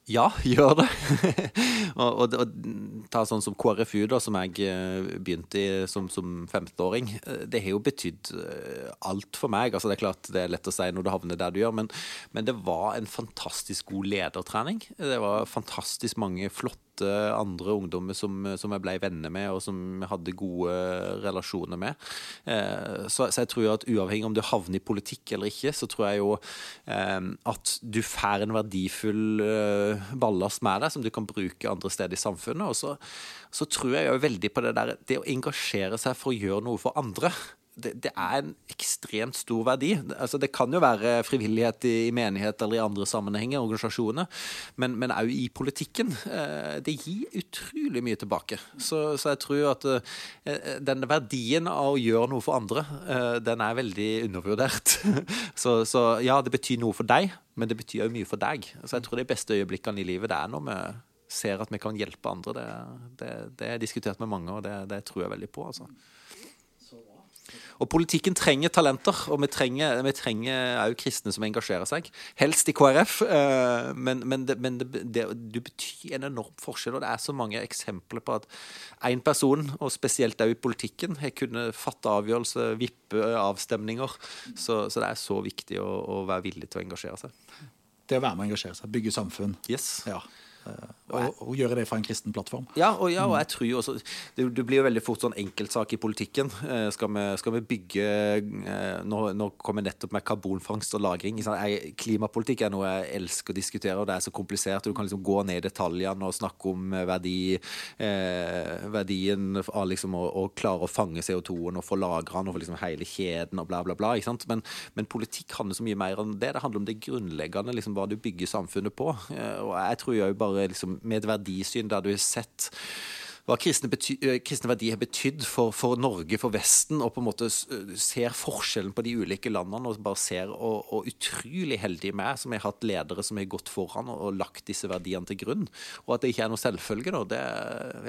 [SPEAKER 3] Ja, (laughs) gjør det. (laughs) og, og, og, ta sånn som KrFU, da, som jeg eh, begynte i som, som 15-åring. Eh, det har jo betydd eh, alt for meg. altså Det er klart det er lett å si når du havner der du gjør, men, men det var en fantastisk god ledertrening. Det var fantastisk mange flotte andre ungdommer som, som jeg ble venner med, og som jeg hadde gode relasjoner med. Så, så, jeg tror at uavhengig om du havner i politikk eller ikke, så tror jeg jo at du får en verdifull ballast med deg som du kan bruke andre steder i samfunnet. Og så, så tror jeg jo veldig på det der det å engasjere seg for å gjøre noe for andre. Det, det, er en ekstremt stor verdi. Altså, det kan jo være frivillighet i, i menighet eller i andre sammenhenger, organisasjoner, men også i politikken. Eh, det gir utrolig mye tilbake. Så, så jeg tror at eh, den verdien av å gjøre noe for andre, eh, den er veldig undervurdert. (laughs) så, så ja, det betyr noe for deg, men det betyr jo mye for deg. Så jeg tror de beste øyeblikkene i livet det er når vi ser at vi kan hjelpe andre. Det, det, det er diskutert med mange, og det, det tror jeg veldig på. altså. Og politikken trenger talenter, og vi trenger, vi trenger også kristne som engasjerer seg. Helst i KrF, eh, men, men, det, men det, det, det, betyr en enorm forskjell. Og det er så mange eksempler på at én person, og spesielt også i politikken, har kunnet fatte avgjørelser, vippe avstemninger. Så, så, det er så viktig å, å være villig til å engasjere seg.
[SPEAKER 2] Det å være med å engasjere seg, bygge samfunn.
[SPEAKER 3] Yes.
[SPEAKER 2] Ja. Eh, og, og, gjøre det fra en kristen plattform.
[SPEAKER 3] Ja, og, ja, og jeg tror også det, det, blir jo veldig fort sånn enkeltsak i politikken. Eh, skal, vi, skal, vi, bygge eh, Nå, nå kommer jeg nettopp med karbonfangst og -lagring. Jeg, klimapolitikk er noe jeg elsker å diskutere, og det er så komplisert. Du kan liksom gå ned i detaljene og snakke om verdi, eh, verdien av liksom å, å, klare å fange CO2-en og få lagra den og få liksom hele kjeden og bla, bla, bla. Men, men, politikk handler så mye mer enn det. Det handler om det grunnleggende, liksom, hva du bygger samfunnet på. Eh, og jeg tror jo bare liksom, med et verdisyn der du har sett hva kristne, bety, kristne, verdier har betydd for, for, Norge, for Vesten, og på en måte ser forskjellen på de ulike landene og bare ser og, og utrolig heldig med som har hatt ledere som har gått foran og, og, lagt disse verdiene til grunn. Og at det ikke er noe selvfølge. Da. Det,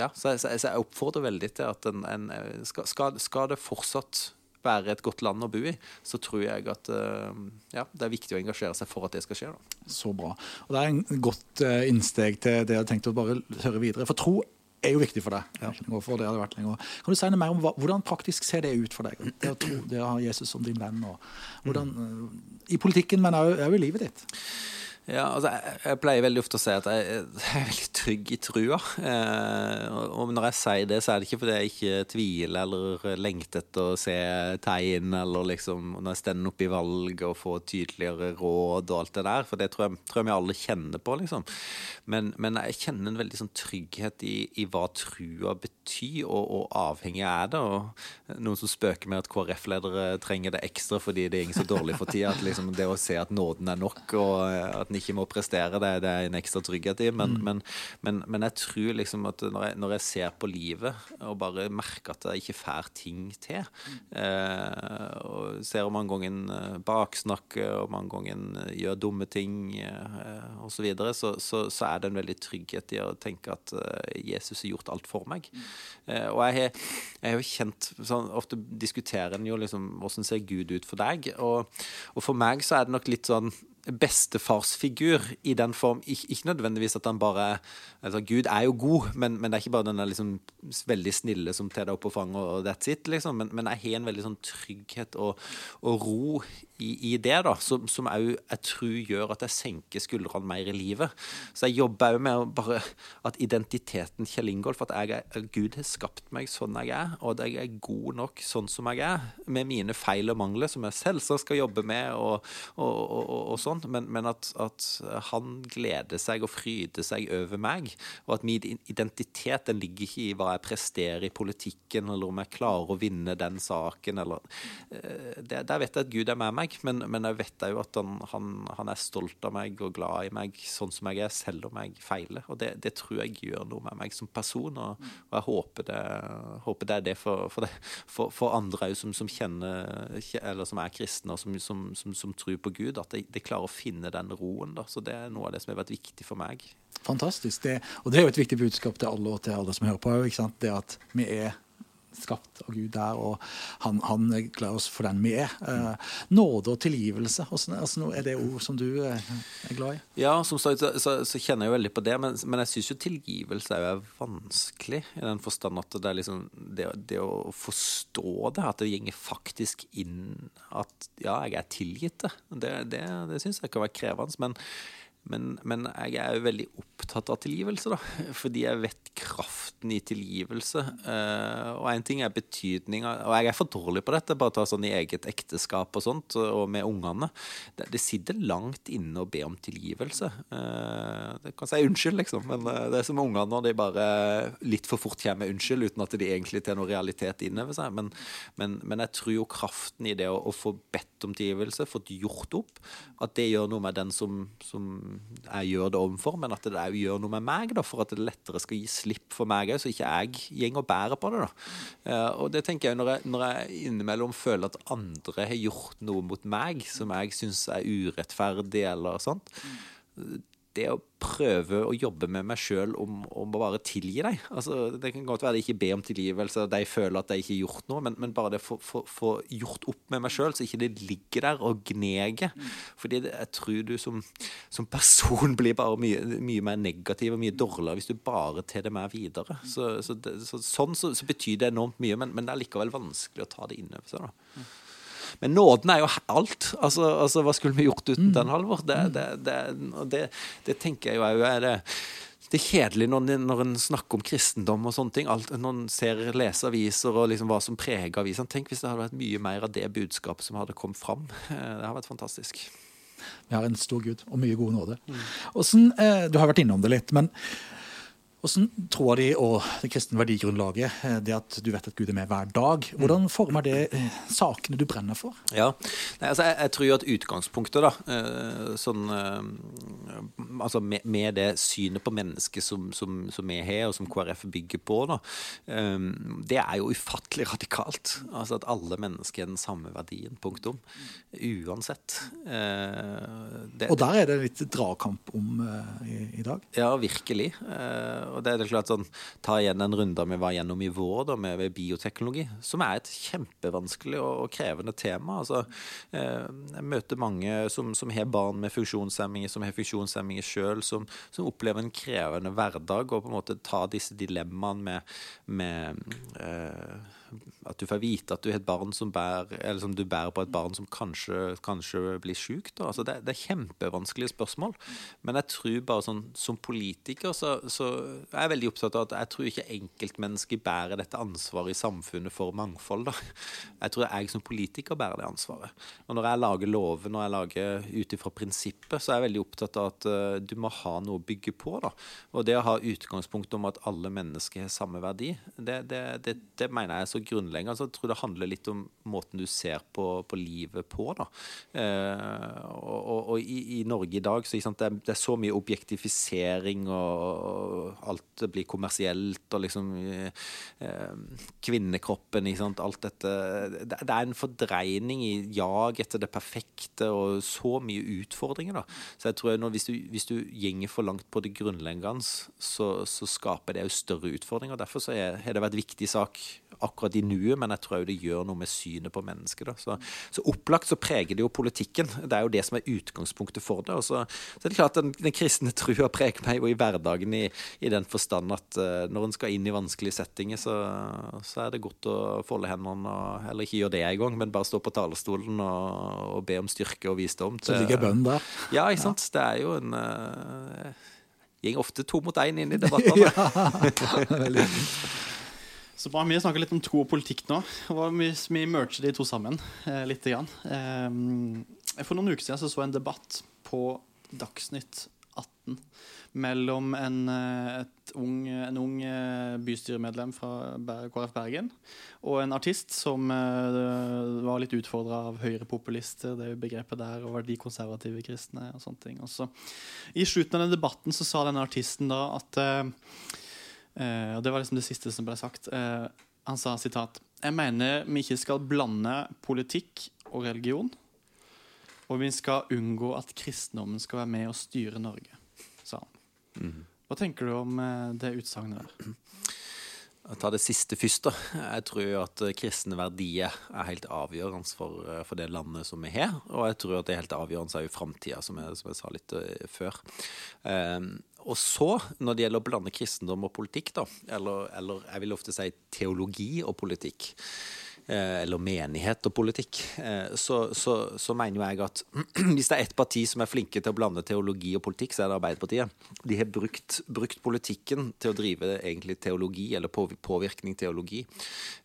[SPEAKER 3] ja, så, jeg, så jeg oppfordrer veldig til at en, en skal, skal det fortsatt være et godt land å bo i, så tror jeg at uh, ja, det er viktig å engasjere seg for at det skal skje. Da.
[SPEAKER 2] Så bra. Og Det er en godt uh, innsteg til det jeg har tenkt å bare høre videre. For tro er jo viktig for deg. Ja. For det hadde vært lenger. Kan du si noe mer om hva, hvordan praktisk ser det ut for deg? Det å tro, det å ha Jesus som din venn. Og hvordan, uh, I politikken, men òg i livet ditt.
[SPEAKER 3] Ja, altså, jeg, jeg, pleier veldig ofte å si at jeg, jeg (laughs) er veldig trygg i trua. Eh, og når jeg sier det, så er det ikke fordi jeg ikke tviler eller lengter etter å se tegn, eller liksom når jeg stender opp i valg og får tydeligere råd og alt det der, for det tror jeg, tror jeg vi alle kjenner på, liksom. Men, men, jeg kjenner en veldig sånn trygghet i, i hva trua betyr, og, og avhengig er det. Og noen som spøker med at KrF-ledere trenger det ekstra fordi det er ikke så dårlig for tida. At liksom det å se at nåden er nok, og at den ikke må prestere, det, det er en ekstra trygghet i. Men, mm. men, men, men, jeg tror liksom at når jeg, når jeg, ser på livet og bare merker at jeg ikke får ting til, eh, og ser om mange ganger eh, baksnakker om mange ganger eh, gjør dumme ting eh, osv., så, videre, så, så, så er det en veldig trygghet i å tenke at eh, Jesus har gjort alt for meg. Eh, og jeg har jo kjent sånn, Ofte diskuterer en jo liksom hvordan ser Gud ut for deg? Og, og for meg så er det nok litt sånn bestefarsfigur i den form Ikke, ikke nødvendigvis at han bare altså Gud er jo god, men, men det er ikke bare den liksom veldig snille som tar deg opp på fanget og that's it, liksom. Men, men jeg har en veldig sånn trygghet og, og ro i, i, det, da, som, som jeg, jeg tror gjør at jeg senker skuldrene mer i livet. Så jeg jobber òg med bare at identiteten Kjell Ingolf, at jeg er, Gud har skapt meg sånn jeg er, og at jeg er god nok sånn som jeg er, med mine feil og mangler, som jeg selvsagt skal jobbe med, og, og, og, og sånn, men, men at, at, han gleder seg og fryder seg over meg, og at min identitet den ligger ikke i hva jeg presterer i politikken, eller om jeg klarer å vinne den saken, eller eh, Der vet jeg at Gud er med meg men, men jeg vet òg at han, han, han, er stolt av meg og glad i meg sånn som jeg er, selv om jeg feiler. Og det, det tror jeg gjør noe med meg som person, og, og jeg håper det, håper det, er det for, for, det, for, for andre òg som, som, kjenner Eller som er kristne og som, som, som tror på Gud, at det, det klarer å finne den roen. Da. Så det er noe av det som har vært viktig for meg.
[SPEAKER 2] Fantastisk. Det, og det er jo et viktig budskap til alle og til alle som hører på. Det at vi er skapt av Gud der, og han, han er oss for den vi er. Eh, nåde og tilgivelse, altså, er det ord som du eh, er glad i?
[SPEAKER 3] Ja, som sagt så, så, så kjenner jeg jo veldig på det, men, men jeg syns jo tilgivelse er vanskelig, i den forstand at det er liksom det, det å forstå det, at det gjenger faktisk inn at ja, jeg er tilgitt det, det, det, det syns jeg kan være krevende. men men, men, jeg er jo veldig opptatt av tilgivelse, da. (laughs) Fordi jeg vet kraften i tilgivelse. Uh, og én ting er betydninga Og jeg er for dårlig på dette, bare ta sånn i eget ekteskap og sånt, og med ungene. Det, det sitter langt inne å be om tilgivelse. Uh, det kan si unnskyld, liksom, men uh, det er som ungene når de bare litt for fort kommer med unnskyld, uten at de egentlig tar noe realitet innover seg. Men, men, men, jeg tror jo kraften i det å, å få bedt om tilgivelse, fått gjort opp, at det gjør noe med den som, som jeg gjør det overfor, men at det òg gjør noe med meg, da, for at det lettere skal gi slipp for meg òg, så ikke jeg går og bærer på det. da. Uh, og det tenker jeg når, jeg når jeg innimellom føler at andre har gjort noe mot meg som jeg syns er urettferdig, eller sånt det å prøve å jobbe med meg sjøl om, om, å bare tilgi deg. Altså, det kan godt være jeg ikke ber om tilgivelse, de føler at de ikke har gjort noe, men, men bare det å få gjort opp med meg sjøl, så ikke det ligger der og gneger. Fordi det, jeg tror du som, som, person (laughs) blir bare mye, mye, mer negativ og mye dårligere hvis du bare tar det med videre. Så, så, det, så sånn så, betyr det enormt mye, men, men, det er likevel vanskelig å ta det inn over seg. da. Men nåden er jo alt. Altså, altså Hva skulle vi gjort uten mm. den, Halvor? Det, det, det, det, tenker jeg jo òg er det det er kjedelig når, når en snakker om kristendom og sånne ting. Alt, når en ser leser aviser og liksom hva som preger avisene. Tenk hvis det hadde vært mye mer av det budskapet som hadde kommet fram. Eh, det hadde vært fantastisk.
[SPEAKER 2] Vi har en stor Gud og mye god nåde. Mm. Sånn, du har vært innom det litt, men Hvordan tror de og det kristne verdigrunnlaget, eh, det at du vet at Gud er med hver dag, hvordan former det eh, sakene du brenner for?
[SPEAKER 3] Ja, Nei, altså jeg, jeg, tror jo at utgangspunktet, da, eh, sånn Altså med, med, det synet på mennesket som, som, som, vi har, og som KrF bygger på, da, det er jo ufattelig radikalt. Altså at alle mennesker er den samme verdien. Punktum. Uansett.
[SPEAKER 2] Det, og der er det litt dragkamp om i, i dag?
[SPEAKER 3] Ja, virkelig og det er det klart sånn, Ta igjen den runden vi var gjennom i vår da, med bioteknologi, som er et kjempevanskelig og, og krevende tema. Altså, eh, jeg møter mange som, som, har barn med funksjonshemminger, som har funksjonshemminger sjøl, som, som, opplever en krevende hverdag og på en måte ta disse dilemmaene med, med eh, at du får vite at du har et barn som bærer, eller som du bærer på et barn som kanskje, kanskje blir sjukt. Altså det, det, er kjempevanskelige spørsmål. Men jeg tror bare sånn, som politiker så, så er veldig opptatt av at jeg tror ikke enkeltmennesker bærer dette ansvaret i samfunnet for mangfold. Da. Jeg tror jeg som politiker bærer det ansvaret. Og når jeg lager lover, når jeg lager ut ifra prinsippet, så er jeg veldig opptatt av at uh, du må ha noe å bygge på. Da. Og det å ha utgangspunkt om at alle mennesker har samme verdi, det, det, det, det mener jeg er så grunnleggende. Altså, jeg tror det handler litt om måten du ser på, på livet på. Da. Uh, og, og, og i, i, Norge i dag så er, det, er, så mye objektifisering, og, og alt blir kommersielt, og liksom eh, Kvinnekroppen, alt dette det, det, er en fordreining i jag etter det perfekte, og så mye utfordringer. Da. Så jeg tror nå, hvis, du, hvis du gjenger for langt på det grunnleggende, så, så skaper det jo større utfordringer. Derfor så har det vært viktig sak akkurat i nuet, men jeg tror det gjør noe med synet på mennesket. Så, så, opplagt så preger det jo politikken. Det er jo det som er utgangspunktet for det. Og så, så er det klart Den, den kristne trua preger meg jo i hverdagen i, i den forstand at uh, når en skal inn i vanskelige settinger, så, så, er det godt å folde hendene, og, eller ikke gjøre det engang, men bare stå på talerstolen og, og be om styrke og visdom.
[SPEAKER 2] Til, så ligger bønnen der?
[SPEAKER 3] Ja, ikke sant. Ja. Det er jo en uh, Går ofte to mot én inn i (laughs) debattene. ja, veldig
[SPEAKER 1] så bra, Vi snakker litt om tro og politikk nå. og Vi, vi merger de to sammen eh, litt. Grann. Eh, for noen uker siden så, så jeg en debatt på Dagsnytt 18 mellom en, eh, ung, en ung eh, bystyremedlem fra KrF Bergen og en artist som uh, var litt utfordra av høyrepopulister, det begrepet der, og verdikonservative kristne og sånne ting. Også. I slutten av den debatten så sa denne artisten da at Eh, og Det var liksom det siste som ble sagt. Eh, han sa sitat Jeg mener vi ikke skal blande politikk og religion. Og vi skal unngå at kristendommen skal være med og styre Norge. Hva tenker du om eh, det utsagnet der?
[SPEAKER 3] Tar det siste først. da. Jeg tror at kristne verdier er helt avgjørende for, for, det landet som vi har. Og jeg tror at det er helt avgjørende òg i framtida, som, som, jeg sa litt før. Um, og så, når det gjelder å blande kristendom og politikk, da, eller, eller jeg vil ofte si teologi og politikk, eh, eller menighet og politikk, eh, så, så, så, mener jo jeg at (clears throat) hvis det er ett parti som er flinke til å blande teologi og politikk, så er det Arbeiderpartiet. De har brukt, brukt politikken til å drive egentlig teologi, eller påvirkning teologi.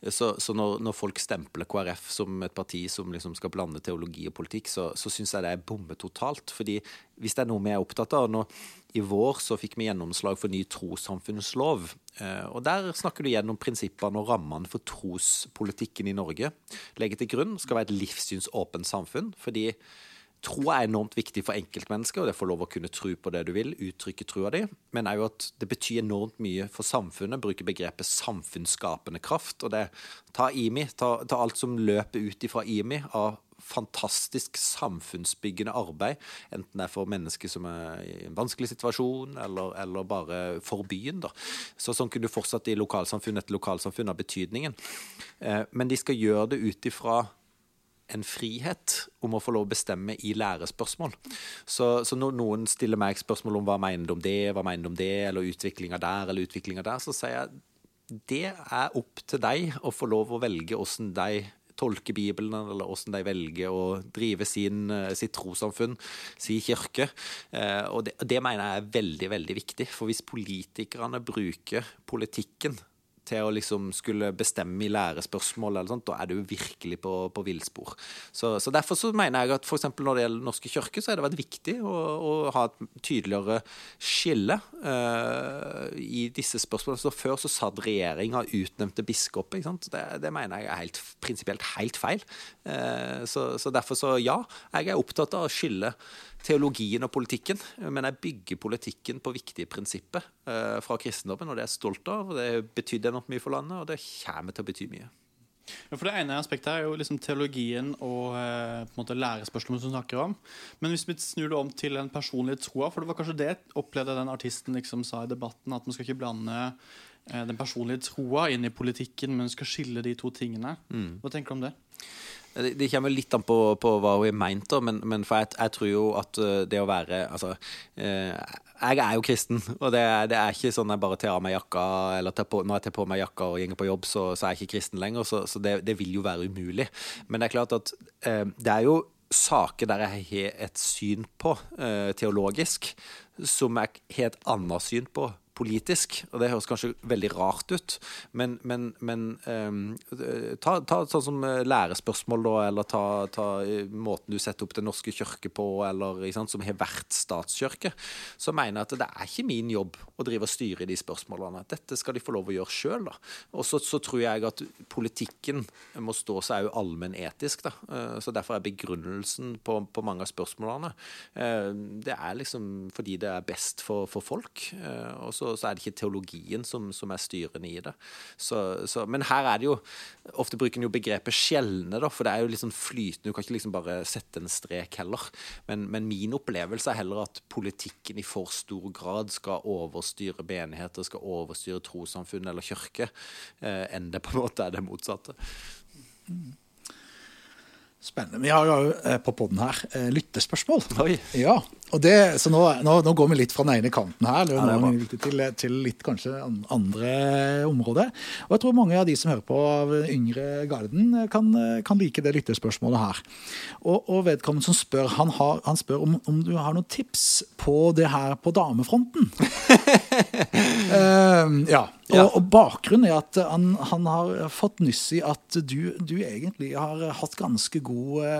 [SPEAKER 3] Så, så når, når, folk stempler KrF som et parti som liksom skal blande teologi og politikk, så, så syns jeg det er bomme totalt. fordi hvis det er noe vi er opptatt av nå, I vår så fikk vi gjennomslag for ny trossamfunnslov. Eh, og Der snakker du gjennom prinsippene og rammene for trospolitikken i Norge. Legge til grunn skal være et livssynsåpent samfunn. fordi Tro er enormt viktig for enkeltmennesker, og det får lov å kunne tro på det du vil, uttrykke trua di, men òg at det betyr enormt mye for samfunnet. Bruke begrepet samfunnsskapende kraft. og det, Ta IMI, ta, ta alt som løper ut ifra IMI av fantastisk samfunnsbyggende arbeid. Enten det er for mennesker som er i en vanskelig situasjon, eller, eller bare for byen. Da. Så Sånn kunne du fortsatt i lokalsamfunn etter lokalsamfunn av betydningen. Eh, men de skal gjøre det ut ifra en frihet om å få lov å bestemme i lærespørsmål. Så, så når noen stiller meg spørsmål om hva mener du om det, hva mener du om det, eller utviklinga der eller utviklinga der, så sier jeg det er opp til deg å få lov å velge hvordan de tolker Bibelen, eller hvordan de velger å drive sin, eh, sitt trossamfunn, sin kirke. Eh, og det, det, mener jeg er veldig, veldig viktig. For hvis politikerne bruker politikken til å liksom skulle bestemme i lærespørsmål, eller sånt, da er du virkelig på, på villspor. Så, så, derfor så mener jeg at f.eks. når det gjelder Norske kirke, så har det vært viktig å, å ha et tydeligere skille uh, i disse spørsmålene. Så før så satt regjeringa utnevnte biskoper. Det, det, mener jeg er helt, prinsipielt helt feil. Uh, så, så derfor så ja, jeg er opptatt av å skille teologien og politikken, men jeg bygger politikken på viktige prinsipper fra kristendommen, og det er jeg stolt av. Det betydde enormt mye for landet, og det kommer til å bety mye.
[SPEAKER 1] Ja, for Det ene aspektet er jo liksom teologien og eh, på en måte lærespørsmålet som du snakker om. Men hvis vi snur det om til den personlige troa, for det var kanskje det opplevde den artisten liksom sa i debatten, at man skal ikke blande eh, den personlige troa inn i politikken, men skal skille de to tingene. Mm. Hva tenker du om det?
[SPEAKER 3] Det, kommer litt an på, på hva hun har meint, men, men for jeg, jeg, tror jo at eh, det å være Altså, eh, jeg er jo kristen, (laughs) og det, det, er ikke sånn jeg bare tar av meg jakka Eller på, når jeg tar på meg jakka og går på jobb, så, så er jeg ikke kristen lenger. Så, så det, det, vil jo være umulig. Men det er klart at eh, det er jo saker der jeg har et syn på, teologisk, som jeg har et annet syn på politisk, og det høres kanskje veldig rart ut, men, men, men um, ta, ta, sånn som eh, lærespørsmål, da, eller ta, ta, eh, måten du setter opp Den norske kirke på, eller sant, som har vært statskirke, så mener jeg at det er ikke min jobb å drive og styre de spørsmålene. Dette skal de få lov å gjøre sjøl. Og så, så, tror jeg at politikken må stå seg òg allmennetisk. Da. Eh, så derfor er begrunnelsen på, på mange av spørsmålene Det er liksom fordi det er best for, for folk. og så så, så, er det ikke teologien som, som er styrende i det. Så, så, men her er det jo Ofte bruker en jo begrepet skjelne, da, for det er jo liksom flytende. Du kan ikke liksom bare sette en strek heller. Men, men, min opplevelse er heller at politikken i for stor grad skal overstyre menigheter, skal overstyre trossamfunn eller kirke, eh, enn det på en måte er det motsatte.
[SPEAKER 2] Mm. Spennende. Vi har jo eh, på poden her eh, lyttespørsmål.
[SPEAKER 3] Oi.
[SPEAKER 2] Ja, og det, så nå, nå, nå, går vi litt fra den ene kanten her ja, til, til, litt kanskje andre områder. Og jeg tror mange av de som hører på av yngre garden, kan, kan like det lyttespørsmålet her. Og, og vedkommende som spør, han, har, han spør om, om, du har noen tips på det her på damefronten. uh, (laughs) ja. Og, ja. og, bakgrunnen er at han, han, har fått nyss i at du, du egentlig har hatt ganske gode,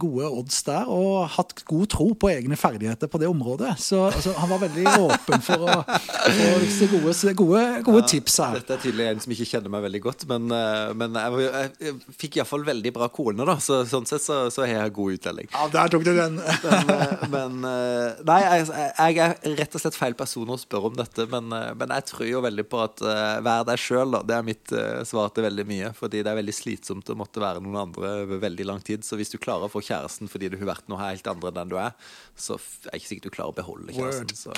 [SPEAKER 2] gode, odds der, og hatt god tro på egne ferdigheter på det området. Så altså, han var veldig (laughs) åpen for å få gode, gode, gode ja, tips her.
[SPEAKER 3] Dette er tydelig en som ikke kjenner meg veldig godt, men, eh, men jeg, jeg, jeg fikk iallfall veldig bra kone, da. Så, sånn sett så, så, har jeg god uttelling.
[SPEAKER 2] Ja, der tok du den.
[SPEAKER 3] men, eh, men, eh, Nei, jeg, jeg, er rett og slett feil person å spørre om dette, men, men jeg tror jo veldig på at vær deg sjøl, Det er mitt uh, svar til veldig mye. Fordi det er veldig slitsomt å måtte være noen andre over veldig lang tid. Så hvis du klarer å få kjæresten fordi du har vært noe helt andre enn den du er, så er det ikke sikkert du klarer å beholde kjæresten. Så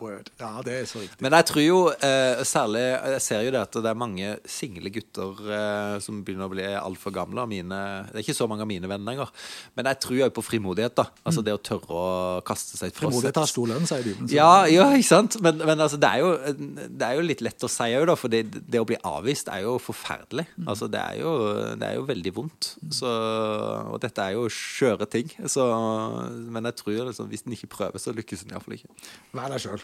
[SPEAKER 2] ja. ja. det er så riktig.
[SPEAKER 3] Men jeg tror jo eh, særlig Jeg ser jo det at det er mange single gutter eh, som begynner å bli altfor gamle. Mine, det er ikke så mange av mine venner lenger. Men jeg tror jo på frimodighet. da Altså mm. det å tørre å kaste seg
[SPEAKER 2] fra Frimodighet har stor lønn, sier Bibelen.
[SPEAKER 3] Ja, ja, ikke sant? Men, men altså, det, er jo, det er jo litt lett å si òg, da. For det, det, å bli avvist er jo forferdelig. Mm. Altså det er jo, det er jo veldig vondt. Så, og dette er jo skjøre ting. Så, men jeg tror liksom, hvis en ikke prøver, så lykkes en iallfall ikke.
[SPEAKER 2] Vær deg sjøl.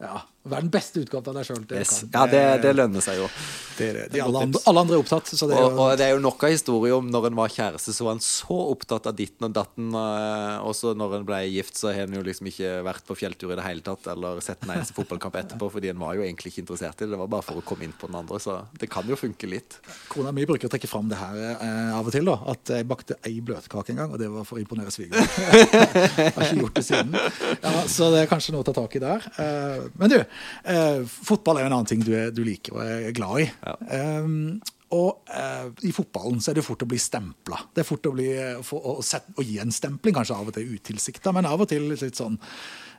[SPEAKER 2] Ja, Vær den beste utgaven av deg sjøl.
[SPEAKER 3] Yes. Ja, det, det, lønner seg jo.
[SPEAKER 2] Det er det. De alle, andre, alle, andre, er opptatt.
[SPEAKER 3] Det er og, og, det er jo nok av historier om når en var kjæreste, så var en så opptatt av ditten og datten. Eh, og så når en ble gift, så har en jo liksom ikke vært på fjelltur i det hele tatt, eller sett en eneste fotballkamp etterpå, fordi en var jo egentlig ikke interessert i det. Det var bare for å komme inn på den andre. Så det kan jo funke litt.
[SPEAKER 2] Kona mi bruker å trekke fram det her eh, av og til, da. At jeg bakte ei bløtkake en gang, og det var for å imponere svigermor. (laughs) har ikke gjort det siden. Ja, så det er kanskje noe å ta tak i der. Eh, men du Eh, fotball er en annen ting du, du, liker og er glad i. Ja. Um, og eh, i fotballen så er det fort å bli stempla. Det er fort å, bli, for, å, sette, å, gi en stempling, kanskje av og til utilsikta, men av og til litt sånn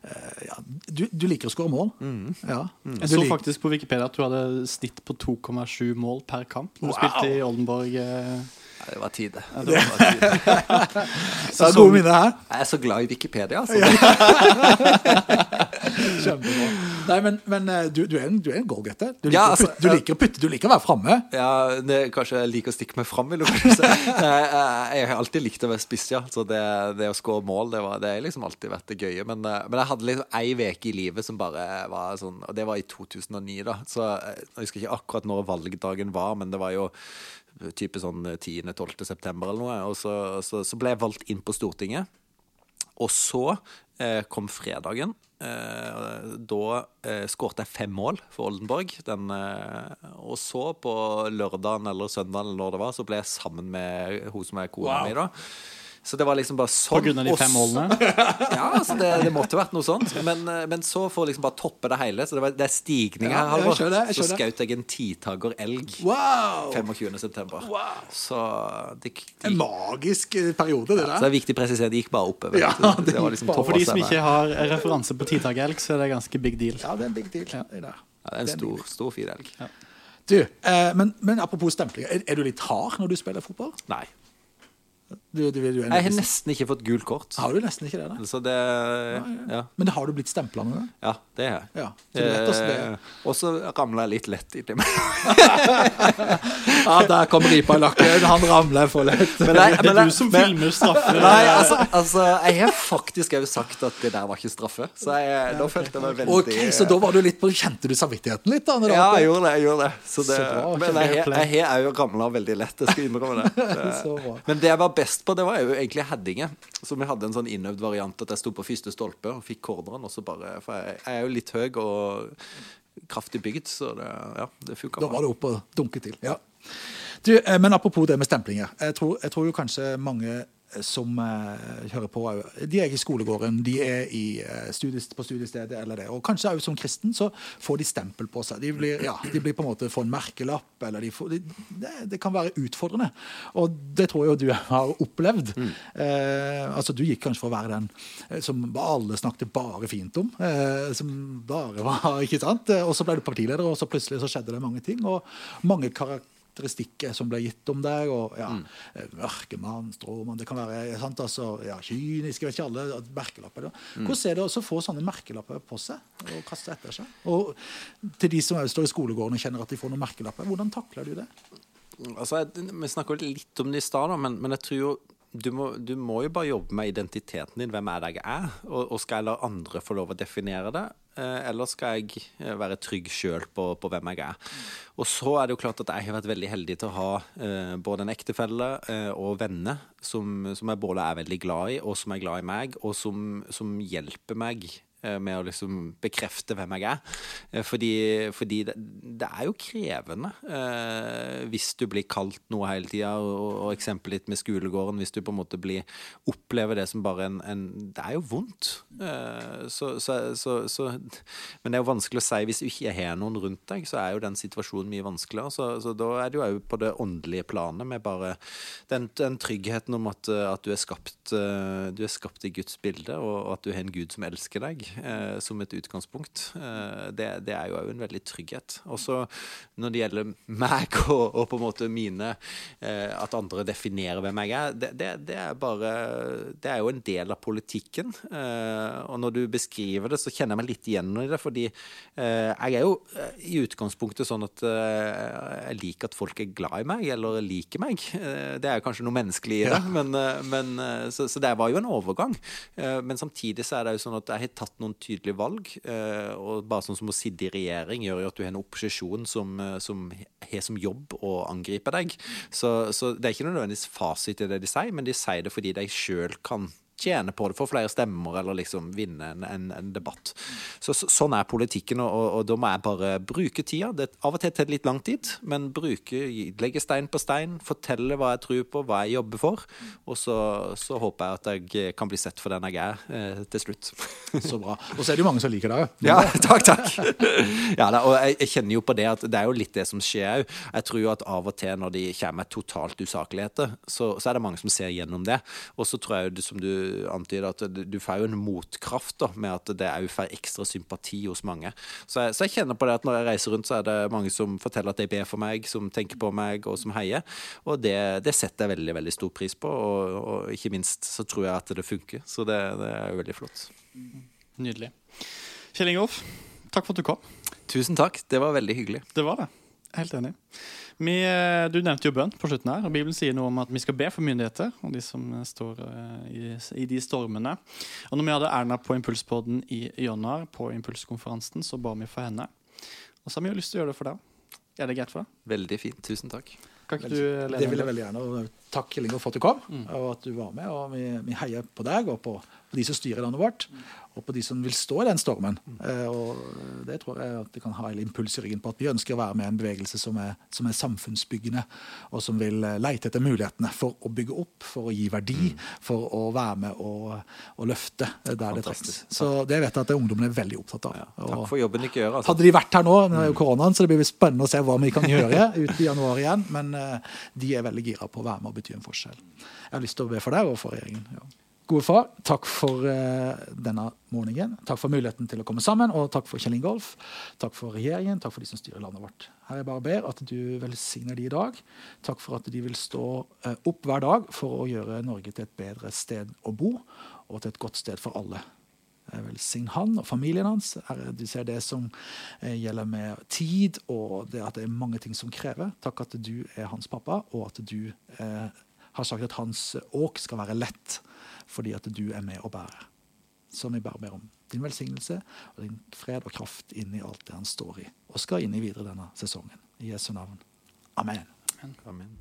[SPEAKER 2] eh, ja, du, du, liker å skåre mål. Mm. Ja.
[SPEAKER 1] Mm. Jeg så faktisk på Wikipedia at du hadde snitt på 2,7 mål per kamp når du wow. spilte i Oldenborg. Eh.
[SPEAKER 3] Ja, det var tide. Ja, (laughs) det var
[SPEAKER 2] tide. så, er gode minner her.
[SPEAKER 3] Jeg er så glad i Wikipedia, altså. (laughs)
[SPEAKER 2] Kjempebra. Nei, men, men eh, du, du, er en, du er en goalgetter. Du,
[SPEAKER 3] Ja, altså,
[SPEAKER 2] du liker å putte, du liker å være framme.
[SPEAKER 3] Ja, det, kanskje jeg liker å stikke meg fram, vil du kanskje si. Jeg, har alltid likt å være spiss, ja. Så det, det å skåre mål, det, var, det har liksom alltid vært det gøye. Men, eh, men jeg hadde liksom ei uke i livet som bare var sånn Og det var i 2009, da. Så eh, jeg husker ikke akkurat når valgdagen var, men det var jo type sånn 10.-12. september eller noe. Og så, så, så ble jeg valgt inn på Stortinget. Og så eh, kom fredagen. Eh, da eh, skårte jeg fem mål for Oldenborg. Den, eh, og så, på lørdagen eller søndagen, eller når det var, så ble jeg sammen med hun som er kona
[SPEAKER 2] Wow.
[SPEAKER 3] mi. da så det var liksom bare sånn.
[SPEAKER 1] På grunn av de fem målene. (laughs)
[SPEAKER 3] Ja, altså det, det måtte vært noe sånt. Men, eh, men så for å liksom bare toppe det hele, så det, var, det er stigning her, Halvor. Så skjøt jeg en titagger elg
[SPEAKER 2] Wow!
[SPEAKER 3] 25. september.
[SPEAKER 2] Wow.
[SPEAKER 3] Så det,
[SPEAKER 2] En magisk eh, periode, det
[SPEAKER 3] så det er viktig å presisere, det gikk bare oppover.
[SPEAKER 2] Ja,
[SPEAKER 3] det,
[SPEAKER 2] det
[SPEAKER 3] var liksom
[SPEAKER 1] For de som ikke har referanse på titagelg, så er det ganske big deal.
[SPEAKER 2] Ja, det er en big deal. Det der.
[SPEAKER 3] Ja, det er en stor, stor fin elg.
[SPEAKER 2] Du, eh, men, men apropos stempling, er, er du litt hard når du spiller fotball?
[SPEAKER 3] Nei.
[SPEAKER 2] Du, du, du er
[SPEAKER 3] Jeg har nesten ikke fått gult kort.
[SPEAKER 2] Har du nesten ikke det? da?
[SPEAKER 3] Så det Ja,
[SPEAKER 2] Men har du blitt stempla noen gang?
[SPEAKER 3] ja det har jeg.
[SPEAKER 2] Det.
[SPEAKER 3] Eh, Og så ramla jeg litt lett inni meg.
[SPEAKER 2] Ja, der kom ripa i lakken. Han ramler for lett.
[SPEAKER 3] Men jeg-
[SPEAKER 1] Det er du som
[SPEAKER 3] men-
[SPEAKER 1] filmer straffer.
[SPEAKER 3] Nei, altså, altså Jeg har faktisk òg sagt at det der var ikke straffe. Så jeg, da følte jeg meg veldig
[SPEAKER 2] Ok, Så da var du litt på Kjente du samvittigheten litt? da? når
[SPEAKER 3] Ja, jeg gjorde det. jeg gjorde det Så det
[SPEAKER 2] Så bra,
[SPEAKER 3] Men jeg har- jeg òg ramla veldig lett. Jeg skal innrømme (laughs) det.
[SPEAKER 2] Så bra.
[SPEAKER 3] Men det jeg var best på, det var jo egentlig headinger. Så vi hadde en sånn innøvd variant at jeg sto på første stolpe og fikk corneren, og så bare For jeg, jeg er jo litt høy og kraftig bygd, så det, ja, det funka
[SPEAKER 2] Da var det opp og dunke til. Ja. Du, eh, men apropos det med stemplinger. Jeg tror, jeg tror jo kanskje mange eh, som eh, hører på, de er i skolegården, de er i, eh, studies, på studiestedet eller det. Og kanskje også som kristen så får de stempel på seg. De blir, ja, de blir på en måte får en merkelapp, eller de får, de, det, det kan være utfordrende. Og det tror jeg jo du har opplevd. Eh, altså Du gikk kanskje for å være den som alle snakket bare fint om. Eh, som bare var, (laughs) ikke sant? Og så ble du partileder, og så plutselig så skjedde det mange ting. Og mange karakteristikker som ble gitt om deg. og ja, mm. Mørkemann, stråmann Det kan være sant, altså, ja, kynisk, jeg vet ikke alle merkelapper. Da. Hvordan er det å få sånne merkelapper på seg og kaste etter seg? Og til de som står i skolegården og kjenner at de får noen merkelapper, hvordan takler du det?
[SPEAKER 3] Altså, jeg, Vi snakka litt om det i stad, men, men jeg tror jo du må, du må jo bare jobbe med identiteten din. Hvem er det jeg er? Og, og skal jeg la andre få lov å definere det? Eh, eller skal jeg eh, være trygg sjøl på, på hvem jeg er? Og så er det jo klart at jeg har vært veldig heldig til å ha eh, både en ektefelle eh, og venner som, som jeg både er veldig glad i, og som er glad i meg, og som, som hjelper meg med å liksom bekrefte hvem jeg er. Eh, Fordi, fordi det, det er jo krevende eh, hvis du blir kalt noe hele tida, og, og eksempelet ditt med skolegården, hvis du på en måte blir opplever det som bare en, en Det er jo vondt. Eh, så, så, så, Men det er jo vanskelig å si hvis du ikke har noen rundt deg, så er jo den situasjonen mye vanskeligere. Så, da er det jo òg på det åndelige planet med bare den, den tryggheten om at, eh, at du, er skapt, eh, du er skapt i Guds bilde, og, og at du har en Gud som elsker deg, eh, som et utgangspunkt. Eh, det, det er jo òg en veldig trygghet. Også når det gjelder meg (laughs) og, og på en måte mine eh, At andre definerer hvem jeg er, det, det, det er bare Det er jo en del av politikken. Eh, og når du beskriver det, så kjenner jeg meg litt igjen i det, fordi eh, jeg er jo eh, i utgangspunktet sånn at jeg liker at folk er glad i meg, eller liker meg. Det er jo kanskje noe menneskelig i det, men, eh, men eh, så, så det var jo en overgang. Eh, men samtidig så er det jo sånn at jeg har tatt noen tydelige valg, eh, og bare sånn som å sitte i regjering gjør jo at du har en opposisjon som, eh, som har som jobb å angripe deg. Så, så det er ikke nødvendigvis fasit i det de sier, men de sier det fordi de sjøl kan tjene på det, få flere stemmer eller liksom vinne en, en, en debatt. Så, så, sånn er politikken, og, og, da må jeg bare bruke tida. Det, av og til tar det litt lang tid, men bruke, legge stein på stein, fortelle hva jeg tror på, hva jeg jobber for, og så, så håper jeg at jeg kan bli sett for den jeg er eh, til slutt. (laughs)
[SPEAKER 2] Så bra. Og så er det jo mange som liker deg.
[SPEAKER 3] Ja, (laughs) takk, takk. Ja, da, og jeg, jeg kjenner jo på det at det er jo litt det som skjer òg. Jeg tror jo at av og til når de kommer med totalt usakligheter, så, så er det mange som ser gjennom det. Og så tror jeg jo, som du antyder, at du, får jo en motkraft da, med at det òg får ekstra sympati hos mange. Så jeg, så jeg kjenner på det at når jeg reiser rundt, så er det mange som forteller at de ber for meg, som tenker på meg, og som heier. Og det, det setter jeg veldig, veldig stor pris på, og, og ikke minst så tror jeg at det funker. Så det, det er jo veldig flott.
[SPEAKER 1] Nydelig. Kjell Ingolf, takk for at du kom.
[SPEAKER 3] Tusen takk. Det var veldig hyggelig.
[SPEAKER 1] Det var det. Helt enig. Vi, eh, du nevnte jo bønn på slutten her. og Bibelen sier noe om at vi skal be for myndigheter og de som står uh, i, i, de stormene. Og når vi hadde Erna på Impulspodden i januar, på Impulskonferansen, så ba vi for henne. Og så har vi jo lyst til å gjøre det for deg. Er det greit for deg?
[SPEAKER 3] Veldig fint. Tusen takk.
[SPEAKER 2] Kan du, det vil jeg veldig gjerne. Takk Lingo, for at du kom, mm. og at du var med. og Vi, vi heier på deg og på, på de som styrer landet vårt. Mm og på de som vil stå i den stormen. Eh, og Det tror jeg at det kan ha en impuls i ryggen på at vi ønsker å være med i en bevegelse som er, som er, samfunnsbyggende, og som vil eh, leite etter mulighetene for å bygge opp, for å gi verdi, for å være med og, og løfte der Fantastisk. det trengs. Så det vet jeg at ungdommen er veldig opptatt av. Ja,
[SPEAKER 3] takk for jobben dere gjør. Altså.
[SPEAKER 2] Hadde de vært her nå, med er jo koronaen, så det blir spennende å se hva vi kan gjøre (laughs) ut i januar igjen. Men eh, de er veldig gira på å være med og bety en forskjell. Jeg har lyst til å be for deg og for regjeringen. Ja. Gode far, takk for uh, denne morgenen. Takk for muligheten til å komme sammen, og takk for Kjell Ingolf. Takk for regjeringen, takk for de som styrer landet vårt. Her jeg bare ber at du velsigner de i dag. Takk for at de vil stå uh, opp hver dag for å gjøre Norge til et bedre sted å bo, og til et godt sted for alle. Velsign han og familien hans. Du ser det som uh, gjelder med tid, og det at det er mange ting som krever. Takk at du er hans pappa, og at du har sagt at hans åk skal være lett fordi at du er med og bærer. Som vi bare ber om din velsignelse og din fred og kraft inn i alt det han står i, og skal inn i videre denne sesongen. I Jesu navn. Amen.
[SPEAKER 3] Amen. Amen.